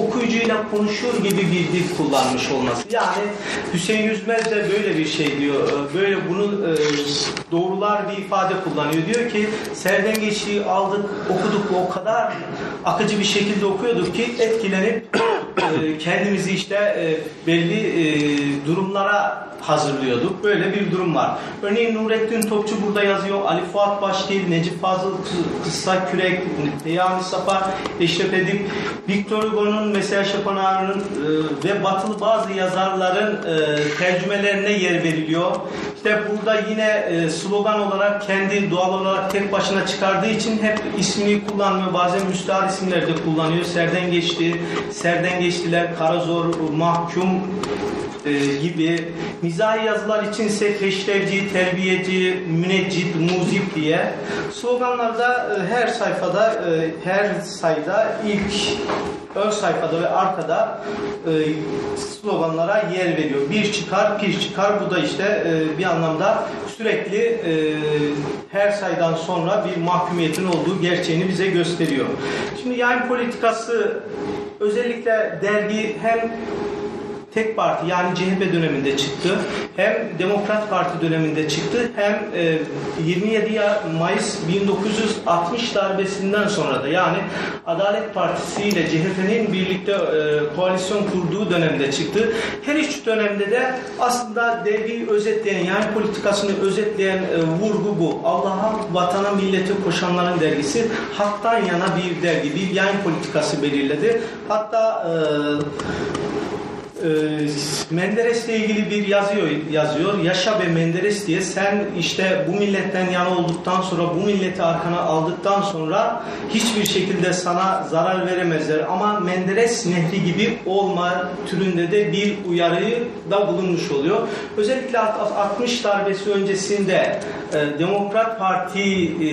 okuyucuyla konuşur gibi bir dil kullanmış olması. Yani Hüseyin Yüzmez de böyle bir şey diyor. E, Böyle bunu e, doğrular bir ifade kullanıyor. Diyor ki serden geçtiği aldık, okuduk o kadar akıcı bir şekilde okuyorduk ki etkilenip <coughs> e, kendimizi işte e, belli durumlara hazırlıyorduk. Böyle bir durum var. Örneğin Nurettin Topçu burada yazıyor. Ali Fuat Başgil, Necip Fazıl Kısa Kürek, Peyami Safa, Eşref Edip, Victor Hugo'nun mesela Schopenhauer'ın e, ve batılı bazı yazarların e, tercümelerine yer veriliyor. İşte burada yine e, slogan olarak kendi doğal olarak tek başına çıkardığı için hep ismini kullanmıyor. Bazen müstahar isimler de kullanıyor. Serden geçti, serden geçtiler, Karazor, mahkum e, gibi mizahi yazılar içinse keşrevci, terbiyeci, müneccit, muzip diye sloganlarda e, her sayfada e, her sayıda ilk ön sayfada ve arkada e, sloganlara yer veriyor. Bir çıkar, pir çıkar. Bu da işte e, bir anlamda sürekli e, her sayıdan sonra bir mahkumiyetin olduğu gerçeğini bize gösteriyor. Şimdi yayın politikası özellikle dergi hem tek parti yani CHP döneminde çıktı. Hem Demokrat Parti döneminde çıktı. Hem e, 27 ya- Mayıs 1960 darbesinden sonra da yani Adalet Partisi ile CHP'nin birlikte e, koalisyon kurduğu dönemde çıktı. Her üç dönemde de aslında dergiyi özetleyen yani politikasını özetleyen e, vurgu bu. Allah'a, vatana, millete koşanların dergisi haktan yana bir dergi, bir yayın politikası belirledi. Hatta e, e, Menderes'le ilgili bir yazıyor, yazıyor. Yaşa be Menderes diye sen işte bu milletten yana olduktan sonra bu milleti arkana aldıktan sonra hiçbir şekilde sana zarar veremezler. Ama Menderes nehri gibi olma türünde de bir uyarıyı da bulunmuş oluyor. Özellikle alt- 60 darbesi öncesinde e, Demokrat Parti e,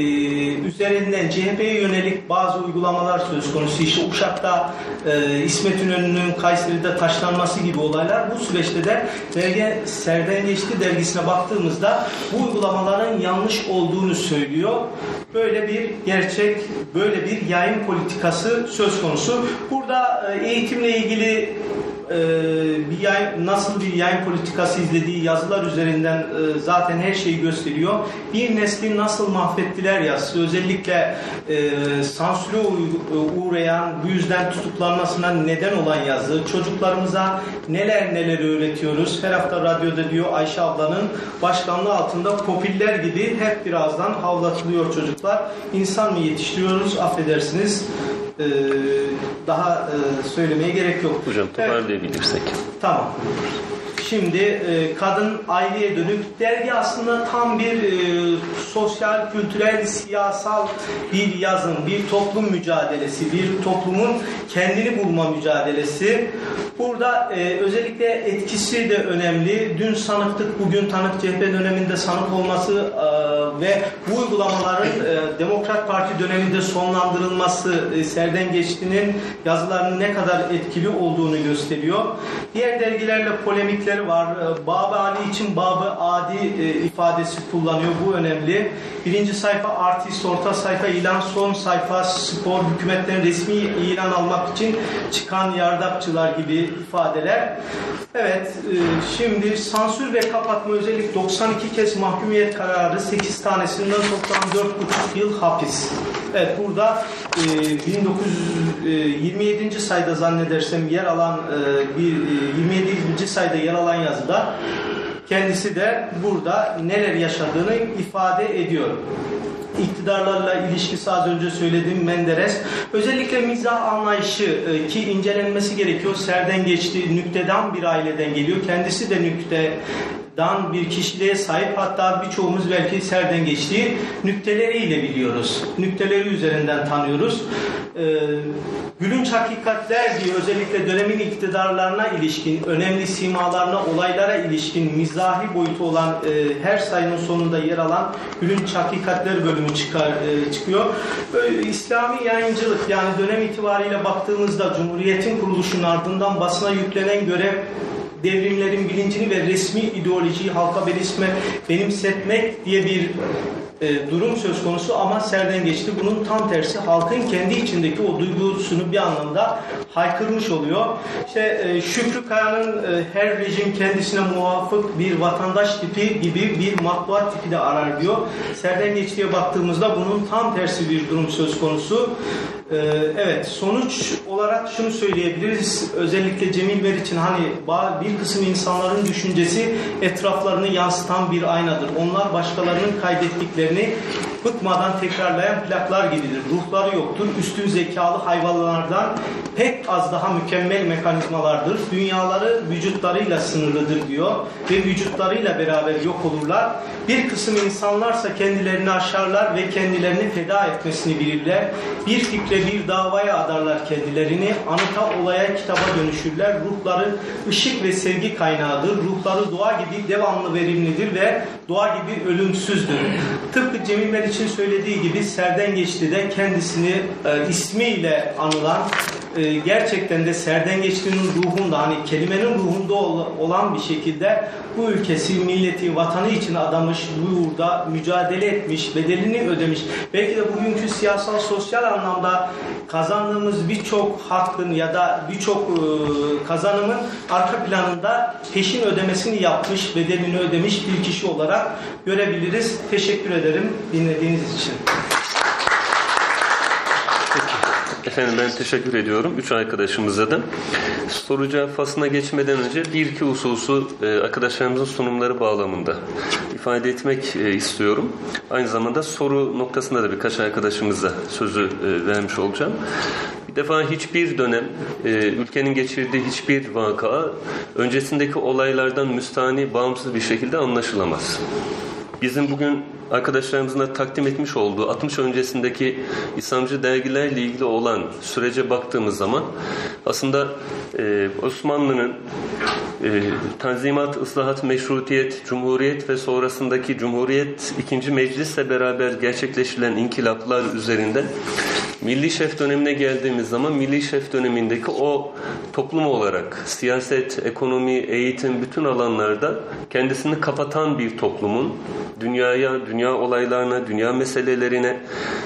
üzerinden CHP'ye yönelik bazı uygulamalar söz konusu. İşte Uşak'ta e, İsmet İnönü'nün Kayseri'de taşlanması gibi olaylar. Bu süreçte de dergi Serden Geçti dergisine baktığımızda bu uygulamaların yanlış olduğunu söylüyor. Böyle bir gerçek, böyle bir yayın politikası söz konusu. Burada e, eğitimle ilgili e, bir yayın, nasıl bir yayın politikası izlediği yazılar üzerinden e, zaten her şeyi gösteriyor. Bir nesli nasıl mahvettiler yazısı. Özellikle e, sansüre uy- uğrayan, bu yüzden tutuklanmasına neden olan yazı. Çocuklarımıza neler neler öğretiyoruz. Her hafta radyoda diyor Ayşe ablanın başkanlığı altında kopiller gibi hep birazdan havlatılıyor çocuklar. İnsan mı yetiştiriyoruz? Affedersiniz. E, daha e, söylemeye gerek yok. Hocam Evet. toparlayabilirsek. Tamam. Şimdi e, kadın aileye dönük dergi aslında tam bir e, sosyal, kültürel, siyasal bir yazım, bir toplum mücadelesi, bir toplumun kendini bulma mücadelesi. Burada e, özellikle etkisi de önemli. Dün sanıktık, bugün tanık CHP döneminde sanık olması e, ve bu uygulamaların e, Demokrat Parti döneminde sonlandırılması e, Serden Geçti'nin yazılarının ne kadar etkili olduğunu gösteriyor. Diğer dergilerle polemikleri var. E, Babı Ali için Babı Adi e, ifadesi kullanıyor. Bu önemli. Birinci sayfa artist, orta sayfa ilan, son sayfa spor, hükümetten resmi ilan almak için çıkan yardakçılar gibi ifadeler. Evet, e, şimdi sansür ve kapatma özellik 92 kez mahkumiyet kararı, 8 tanesinden toplam 4,5 yıl hapis. Evet, burada e, 1927. sayıda zannedersem yer alan e, bir e, 27. sayıda yer alan yazıda kendisi de burada neler yaşadığını ifade ediyor iktidarlarla ilişkisi az önce söylediğim Menderes. Özellikle mizah anlayışı e, ki incelenmesi gerekiyor. Serden geçti, nükteden bir aileden geliyor. Kendisi de nüktedan bir kişiliğe sahip. Hatta birçoğumuz belki serden geçtiği nükteleriyle biliyoruz. Nükteleri üzerinden tanıyoruz. Ee, gülünç hakikatler diye özellikle dönemin iktidarlarına ilişkin, önemli simalarına, olaylara ilişkin mizahi boyutu olan e, her sayının sonunda yer alan gülünç hakikatler bölümü çıkar, e, çıkıyor. Böyle İslami yayıncılık yani dönem itibariyle baktığımızda Cumhuriyet'in kuruluşunun ardından basına yüklenen görev devrimlerin bilincini ve resmi ideolojiyi halka benimsme, benimsetmek diye bir e, durum söz konusu ama serden geçti. Bunun tam tersi halkın kendi içindeki o duygusunu bir anlamda haykırmış oluyor. İşte e, Şükrü Kaya'nın e, her rejim kendisine muvafık bir vatandaş tipi gibi bir matbuat tipi de arar diyor. Serden geçtiye baktığımızda bunun tam tersi bir durum söz konusu. E, evet sonuç olarak şunu söyleyebiliriz. Özellikle Cemil Bey için hani bir kısım insanların düşüncesi etraflarını yansıtan bir aynadır. Onlar başkalarının kaydettiklerini bıkmadan tekrarlayan plaklar gibidir. Ruhları yoktur. Üstün zekalı hayvanlardan pek az daha mükemmel mekanizmalardır. Dünyaları vücutlarıyla sınırlıdır diyor ve vücutlarıyla beraber yok olurlar. Bir kısım insanlarsa kendilerini aşarlar ve kendilerini feda etmesini bilirler. Bir fikre bir davaya adarlar kendilerini. Anıta olaya kitaba dönüşürler. Ruhları ışık ve sevgi kaynağıdır. Ruhları doğa gibi devamlı verimlidir ve doğa gibi ölümsüzdür. Tıpkı Cemil için söylediği gibi Serden Geçti de kendisini e, ismiyle anılan e, gerçekten de Serden Geçti'nin ruhunda hani kelimenin ruhunda ol- olan bir şekilde bu ülkesi, milleti, vatanı için adamış, bu uğurda mücadele etmiş, bedelini ödemiş. Belki de bugünkü siyasal, sosyal anlamda kazandığımız birçok hakkın ya da birçok e, kazanımın arka planında peşin ödemesini yapmış, bedelini ödemiş bir kişi olarak görebiliriz. Teşekkür ederim dinlediğiniz için. Efendim ben teşekkür ediyorum. Üç arkadaşımıza da. Soru cevap faslına geçmeden önce bir iki hususu e, arkadaşlarımızın sunumları bağlamında ifade etmek e, istiyorum. Aynı zamanda soru noktasında da birkaç arkadaşımıza sözü e, vermiş olacağım. Bir defa hiçbir dönem ülkenin geçirdiği hiçbir vaka öncesindeki olaylardan müstani bağımsız bir şekilde anlaşılamaz. Bizim bugün arkadaşlarımızın da takdim etmiş olduğu 60 öncesindeki İslamcı dergilerle ilgili olan sürece baktığımız zaman aslında e, Osmanlı'nın e, Tanzimat, ıslahat, meşrutiyet, cumhuriyet ve sonrasındaki cumhuriyet ikinci meclisle beraber gerçekleştirilen inkılaplar üzerinden Milli Şef dönemine geldiğimiz zaman Milli Şef dönemindeki o toplum olarak siyaset, ekonomi, eğitim bütün alanlarda kendisini kapatan bir toplumun dünyaya, dünya olaylarına, dünya meselelerine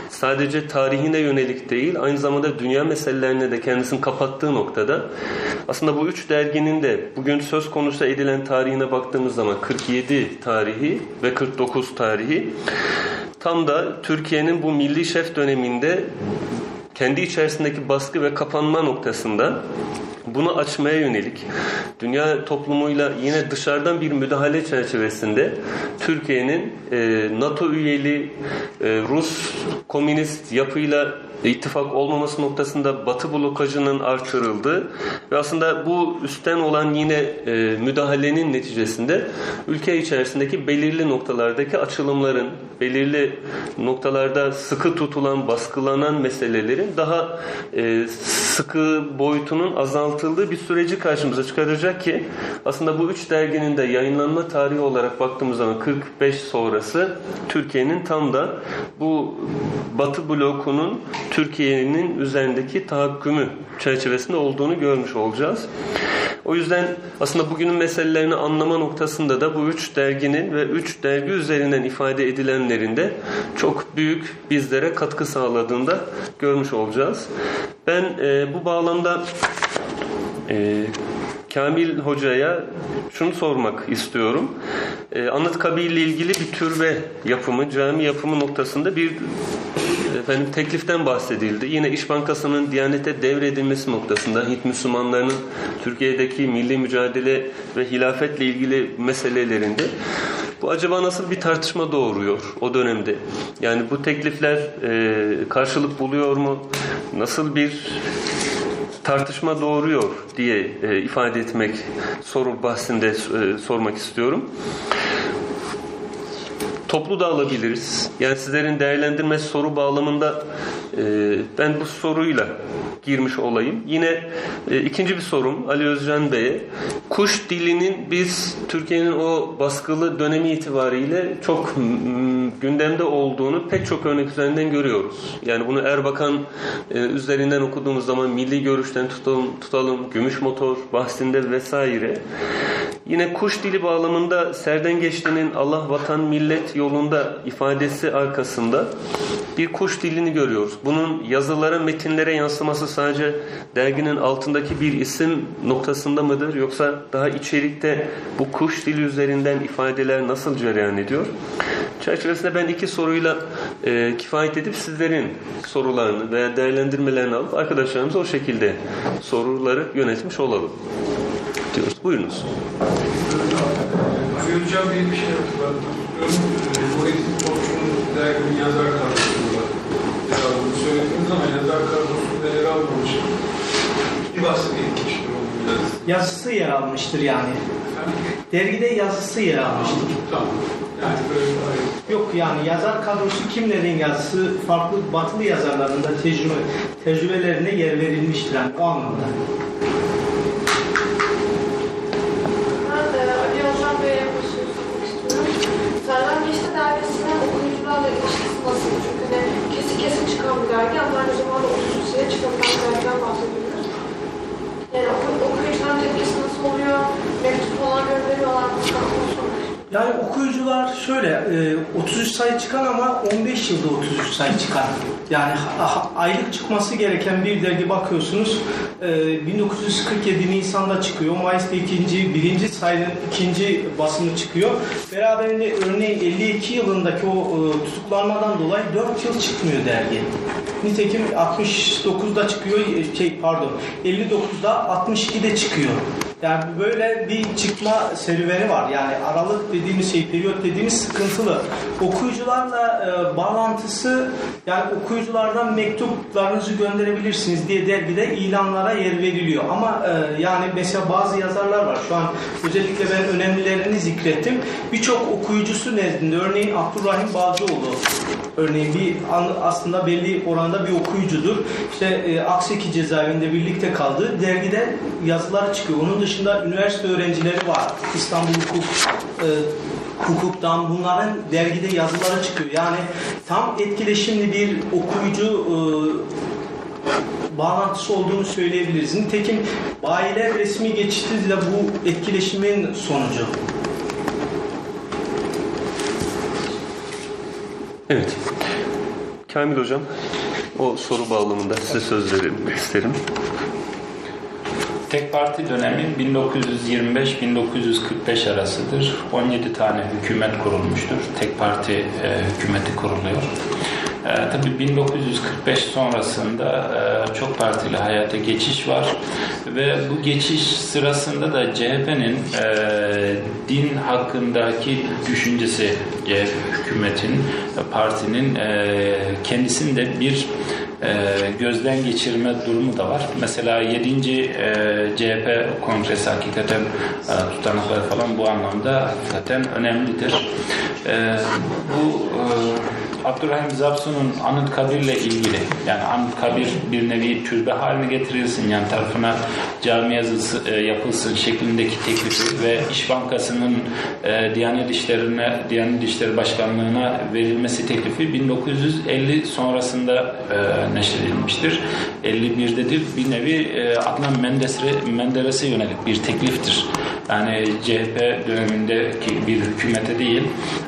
sadece tarihine yönelik değil aynı zamanda dünya meselelerine de kendisini kapattığı noktada aslında bu üç derginin de bugün söz konusu edilen tarihine baktığımız zaman 47 tarihi ve 49 tarihi tam da Türkiye'nin bu milli şef döneminde kendi içerisindeki baskı ve kapanma noktasında bunu açmaya yönelik dünya toplumuyla yine dışarıdan bir müdahale çerçevesinde Türkiye'nin e, NATO üyeli e, Rus komünist yapıyla ittifak olmaması noktasında Batı blokajının artırıldığı ve aslında bu üstten olan yine e, müdahalenin neticesinde ülke içerisindeki belirli noktalardaki açılımların, belirli noktalarda sıkı tutulan, baskılanan meselelerin daha e, sıkı boyutunun azaltıldığı bir süreci karşımıza çıkaracak ki aslında bu üç derginin de yayınlanma tarihi olarak baktığımız zaman 45 sonrası Türkiye'nin tam da bu Batı blokunun Türkiye'nin üzerindeki tahakkümü çerçevesinde olduğunu görmüş olacağız. O yüzden aslında bugünün meselelerini anlama noktasında da bu üç derginin ve üç dergi üzerinden ifade edilenlerin de çok büyük bizlere katkı sağladığını da görmüş olacağız. Ben e, bu bağlamda e, Kamil Hoca'ya şunu sormak istiyorum. E, Anıtkabir ile ilgili bir türbe yapımı, cami yapımı noktasında bir efendim tekliften bahsedildi. Yine İş Bankası'nın Diyanet'e devredilmesi noktasında Hint Müslümanlarının Türkiye'deki milli mücadele ve hilafetle ilgili meselelerinde bu acaba nasıl bir tartışma doğuruyor o dönemde? Yani bu teklifler e, karşılık buluyor mu? Nasıl bir tartışma doğuruyor diye e, ifade etmek soru bahsinde e, sormak istiyorum. Toplu da alabiliriz. Yani sizlerin değerlendirme soru bağlamında e, ben bu soruyla girmiş olayım. Yine e, ikinci bir sorum Ali Özcan Bey'e. Kuş dilinin biz Türkiye'nin o baskılı dönemi itibariyle çok gündemde olduğunu pek çok örnek üzerinden görüyoruz. Yani bunu Erbakan e, üzerinden okuduğumuz zaman milli görüşten tutalım, tutalım gümüş motor bahsinde vesaire. Yine kuş dili bağlamında Serden Geçti'nin Allah, vatan, millet yolunda ifadesi arkasında bir kuş dilini görüyoruz. Bunun yazılara, metinlere yansıması sadece derginin altındaki bir isim noktasında mıdır? Yoksa daha içerikte bu kuş dili üzerinden ifadeler nasıl cereyan ediyor? Çerçevesinde ben iki soruyla e, kifayet edip sizlerin sorularını veya değerlendirmelerini alıp arkadaşlarımıza o şekilde soruları yönetmiş olalım diyoruz. Buyurunuz. Bir bir şey hatırlattım. Bu etik komşunun derginin yazar kadrosu var. Mesela bunu söylediniz ama yazar kadrosunda yer almamış. Bir yazısı. Yazısı yer almıştır yani. Dergide yazısı yer almıştır. Tamam. Yani böyle bir ayrı. Yok yani yazar kadrosu kimlerin yazısı farklı batılı yazarların da tecrübe, tecrübelerine yer verilmiştir yani o anlamda. Ben de Ali Ozan Bey'e bir şey sormak istiyorum. Serden Geçti dergisinin okuyucularla nasıl? Çünkü hani kesin kesin çıkan bir dergi ama aynı zamanda 30 sene çıkabilen bir dergiden bahsediyoruz. Yani oku, okuyucuların tepkisi nasıl oluyor? Mektup falan gönderiyorlar mı? Yani okuyucular şöyle e, 33 sayı çıkan ama 15 yılda 33 sayı çıkan. Yani aylık çıkması gereken bir dergi bakıyorsunuz e, 1947 Nisan'da çıkıyor. Mayıs'ta ikinci, birinci sayının ikinci basımı çıkıyor. Beraberinde örneğin 52 yılındaki o e, tutuklanmadan dolayı 4 yıl çıkmıyor dergi. Nitekim 69'da çıkıyor, e, şey pardon 59'da 62'de çıkıyor. Yani böyle bir çıkma serüveni var. Yani aralık dediğimiz şey, periyot dediğimiz sıkıntılı. Okuyucularla e, bağlantısı, yani okuyuculardan mektuplarınızı gönderebilirsiniz diye dergide ilanlara yer veriliyor. Ama e, yani mesela bazı yazarlar var. Şu an özellikle ben önemlilerini zikrettim. Birçok okuyucusu nezdinde, örneğin Abdurrahim Balcıoğlu örneğin bir aslında belli oranda bir okuyucudur. İşte e, Akseki cezaevinde birlikte kaldığı dergide yazılar çıkıyor. Onun dışında üniversite öğrencileri var. İstanbul Hukuk e, hukuktan bunların dergide yazıları çıkıyor. Yani tam etkileşimli bir okuyucu e, bağlantısı olduğunu söyleyebiliriz. Nitekim bayiler resmi geçişi de bu etkileşimin sonucu. Evet. Kamil Hocam, o soru bağlamında size söz verelim isterim. Tek parti dönemi 1925-1945 arasıdır. 17 tane hükümet kurulmuştur. Tek parti e, hükümeti kuruluyor. E, tabii 1945 sonrasında e, çok partili hayata geçiş var ve bu geçiş sırasında da CHP'nin e, din hakkındaki düşüncesi CHP hükümetin, e, partinin e, kendisinde bir e, gözden geçirme durumu da var. Mesela 7. E, CHP kongresi hakikaten e, tutanakları falan bu anlamda hakikaten önemlidir. E, bu e, Abdurrahim Zapsun'un Anıtkabir'le ilgili yani Anıtkabir bir nevi türbe haline getirilsin yan tarafına cami yazısı e, yapılsın şeklindeki teklifi ve İş Bankası'nın e, Diyanet İşleri'ne Diyanet İşleri Başkanlığı'na verilmesi teklifi 1950 sonrasında e, neşredilmiştir. 51'dedir. Bir nevi e, Adnan Menderes'e Menderes'e yönelik bir tekliftir. Yani CHP dönemindeki bir hükümete değil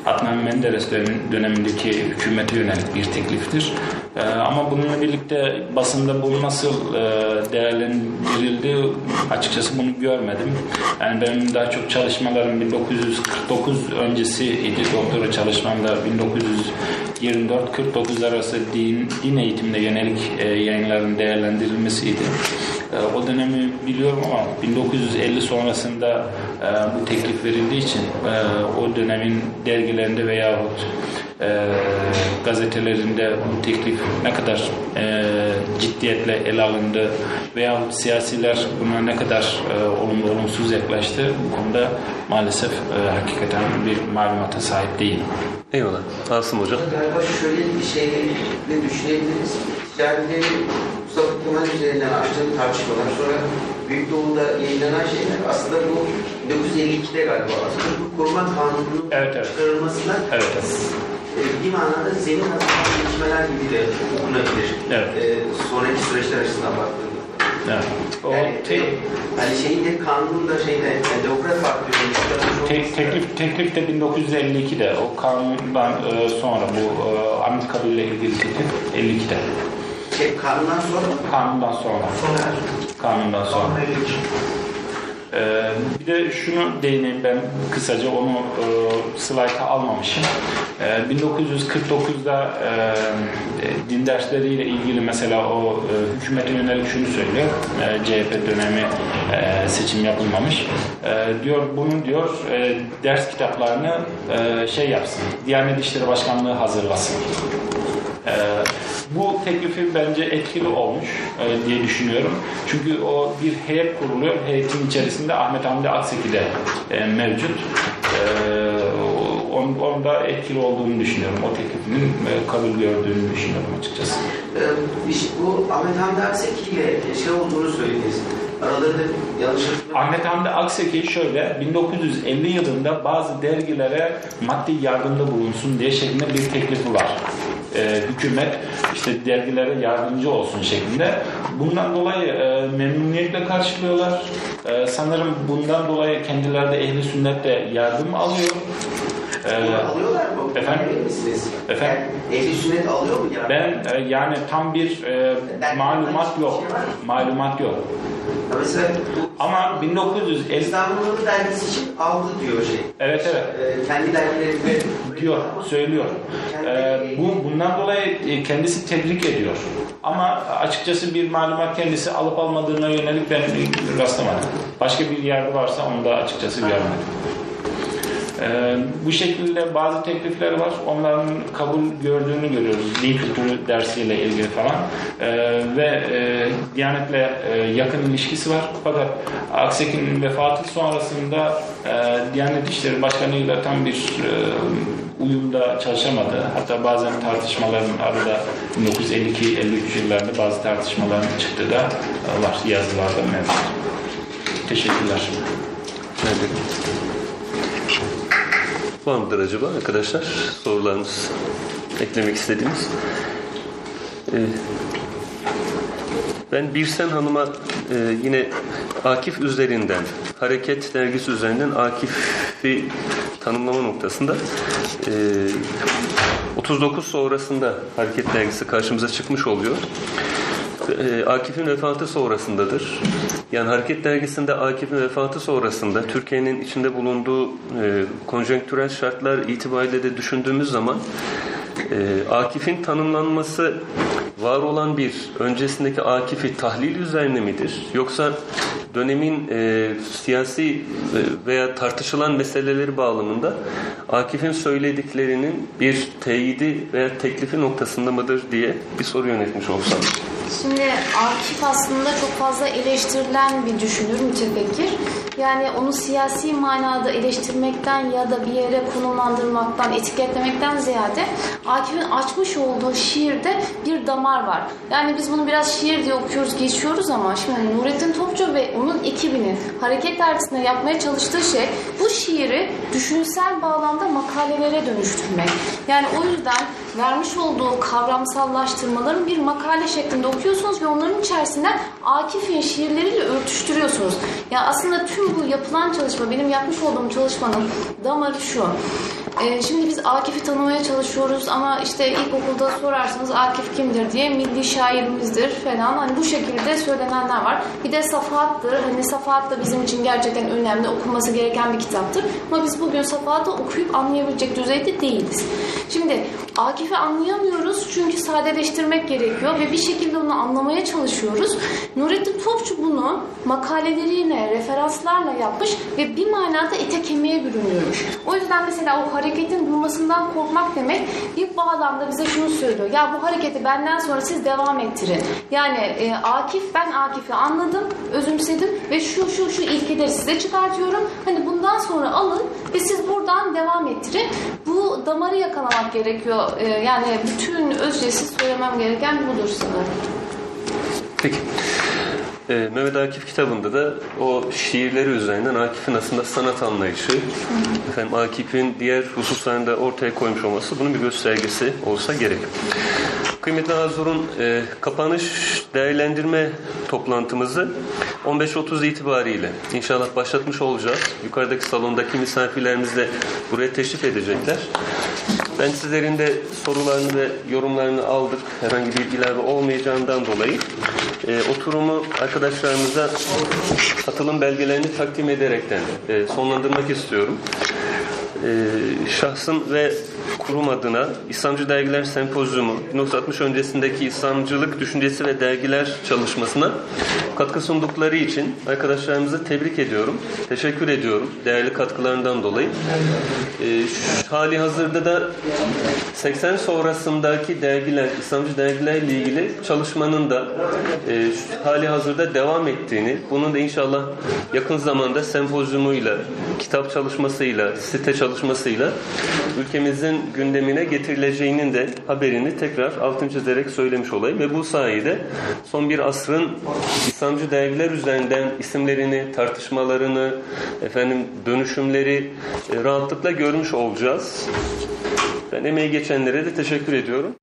Adnan Menderes dönem- dönemindeki hükümete yönelik bir tekliftir. Ee, ama bununla birlikte basında bu nasıl e, değerlendirildi açıkçası bunu görmedim. Yani benim daha çok çalışmalarım 1949 öncesiydi. Doktora çalışmamda 1924-49 arası din, din eğitimine yönelik e, yayınların değerlendirilmesiydi. E, o dönemi biliyorum ama 1950 sonrasında e, bu teklif verildiği için o dönemin dergilerinde veyahut e, gazetelerinde bu teklif ne kadar e, ciddiyetle ele alındı veyahut siyasiler buna ne kadar e, olumlu olumsuz yaklaştı bu konuda maalesef e, hakikaten bir malumata sahip değilim. Eyvallah. Asım Hocam. Galiba şöyle bir şey de düşünebiliriz. Ticaretleri Mustafa Kemal üzerinden açtığım tartışmalar sonra Büyük Doğu'da yayınlanan şeyler aslında bu 1952'de galiba aslında bu koruma kanununun Evet, evet. çıkarılmasına Evet, evet. E, bir manada zemin hazırlanan gelişmeler gibi de okunabilir. Evet. E, sonraki süreçler açısından baktığımızda. Evet. O Yani, te- e, hani şeyin de kanunun da şeyde yani Demokrat Parti'nin Te- teklif, teklif de 1952'de o kanundan e, sonra bu e, Anıtkabir ile ilgili teklif 52'de. şey, kanundan sonra mı? Kanundan sonra. Sonra. Kanundan sonra. Ee, bir de şunu değineyim ben kısaca onu e, slayta almamışım. Ee, 1949'da e, din dersleriyle ilgili mesela o e, hükümete yönelik şunu söylüyor. E, CHP dönemi e, seçim yapılmamış. E, diyor bunu diyor e, ders kitaplarını e, şey yapsın. Diyanet İşleri Başkanlığı hazırlasın. Ee, bu teklifin bence etkili olmuş e, diye düşünüyorum. Çünkü o bir heyet kuruluyor. Heyetin içerisinde Ahmet Hamdi Akseki de e, mevcut. On- onda etkili olduğunu düşünüyorum. O teklifinin e, kabul gördüğünü düşünüyorum açıkçası. Ee, işte bu Ahmet Hamdi Akseki ile şey olduğunu söylediniz. Aralarında yanlış. Ahmet Hamdi Akseki şöyle 1950 yılında bazı dergilere maddi yardımda bulunsun diye şeklinde bir teklifi var. Ee, hükümet işte dergilere yardımcı olsun şeklinde. Bundan dolayı e, memnuniyetle karşılıyorlar. E, sanırım bundan dolayı kendileri de ehli sünnetle yardım alıyor. Ee, alıyorlar mı? efendim? Efendim? Yani, ehli sünnet alıyor mu yani? ben e, yani tam bir e, malumat yok. Malumat yok. Ya mesela bu Ama 1950 İstanbul Yolu dergisi için aldı diyor şey. Evet evet. Ee, kendi dergilerinde diyor, söylüyor. Ee, bu bundan dolayı e, kendisi tebrik ediyor. Ama açıkçası bir malumat kendisi alıp almadığına yönelik ben rastlamadım. Başka bir yerde varsa onu da açıkçası görmedim. Ee, bu şekilde bazı teklifler var. Onların kabul gördüğünü görüyoruz. Din kültürü dersiyle ilgili falan. Ee, ve e, Diyanet'le e, yakın ilişkisi var. Fakat Aksek'in vefatı sonrasında e, Diyanet İşleri Başkanı'yla tam bir e, uyumda çalışamadı. Hatta bazen tartışmaların arada 1952-53 yıllarında bazı tartışmaların çıktığı da var. Yazılarda mevcut. Teşekkürler. Evet. Var mıdır acaba arkadaşlar? Sorularınız, eklemek istediğiniz? Ee, ben Birsen Hanım'a e, yine Akif üzerinden, Hareket Dergisi üzerinden Akif'i tanımlama noktasında e, 39 sonrasında Hareket Dergisi karşımıza çıkmış oluyor. E, Akif'in vefatı sonrasındadır. Yani Hareket Dergisi'nde Akif'in vefatı sonrasında Türkiye'nin içinde bulunduğu e, konjonktürel şartlar itibariyle de düşündüğümüz zaman e, Akif'in tanımlanması var olan bir öncesindeki Akif'i tahlil üzerine midir? Yoksa dönemin e, siyasi e, veya tartışılan meseleleri bağlamında Akif'in söylediklerinin bir teyidi veya teklifi noktasında mıdır diye bir soru yönetmiş olsam. Şimdi Akif aslında çok fazla eleştirilen bir düşünür, mütefekkir. Yani onu siyasi manada eleştirmekten ya da bir yere konumlandırmaktan, etiketlemekten ziyade Akif'in açmış olduğu şiirde bir damar var. Yani biz bunu biraz şiir diye okuyoruz, geçiyoruz ama şimdi Nurettin Topçu ve onun ekibinin Hareket Dergisi'nde yapmaya çalıştığı şey bu şiiri düşünsel bağlamda makalelere dönüştürmek. Yani o yüzden vermiş olduğu kavramsallaştırmaların bir makale şeklinde okuyorsunuz ve onların içerisinden Akif'in şiirleriyle örtüştürüyorsunuz. Yani aslında tüm bu yapılan çalışma, benim yapmış olduğum çalışmanın damarı şu. Ee, şimdi biz Akif'i tanımaya çalışıyoruz ama işte ilkokulda sorarsanız Akif kimdir diye milli şairimizdir falan. Hani bu şekilde söylenenler var. Bir de Safahat'tır. Hani Safahat da bizim için gerçekten önemli, okunması gereken bir kitaptır. Ama biz bugün Safahat'ı okuyup anlayabilecek düzeyde değiliz. Şimdi Akif'i anlayamıyoruz çünkü sadeleştirmek gerekiyor ve bir şekilde onu anlamaya çalışıyoruz. Nurettin Topçu bunu makaleleriyle, referanslarla yapmış ve bir manada ete kemiğe bürünüyormuş. O yüzden mesela o hareketin durmasından korkmak demek bir bağlamda bize şunu söylüyor. Ya bu hareketi benden sonra siz devam ettirin. Yani e, Akif, ben Akif'i anladım, özümsedim ve şu şu şu ilkeleri size çıkartıyorum. Hani bundan sonra alın ve siz buradan devam ettirin. Bu damarı yakalamak gerekiyor. E, yani bütün özcesi söylemem gereken budur sanırım. Peki. Ee, Mehmet Akif kitabında da o şiirleri üzerinden Akif'in aslında sanat anlayışı, efendim Akif'in diğer hususlarında ortaya koymuş olması bunun bir göstergesi olsa gerek. Kıymetli Hazur'un e, kapanış değerlendirme toplantımızı 15.30 itibariyle inşallah başlatmış olacağız. Yukarıdaki salondaki misafirlerimiz de buraya teşrif edecekler. Ben sizlerin de sorularını ve yorumlarını aldık. Herhangi bir ilave olmayacağından dolayı e, oturumu arkadaşlarımıza katılım belgelerini takdim ederekten e, sonlandırmak istiyorum. E, şahsım ve kurum adına İslamcı Dergiler Sempozyumu 1960 öncesindeki İslamcılık düşüncesi ve dergiler çalışmasına katkı sundukları için arkadaşlarımızı tebrik ediyorum. Teşekkür ediyorum değerli katkılarından dolayı. E, hali hazırda da 80 sonrasındaki dergiler, İslamcı dergilerle ilgili çalışmanın da e, hali hazırda devam ettiğini, bunun da inşallah yakın zamanda sempozyumuyla, kitap çalışmasıyla, site çalışmasıyla ülkemizin gündemine getirileceğinin de haberini tekrar altın çizerek söylemiş olayım. Ve bu sayede son bir asrın İslamcı dergiler üzerinden isimlerini, tartışmalarını, efendim dönüşümleri e, rahatlıkla görmüş olacağız. Ben emeği geçenlere de teşekkür ediyorum.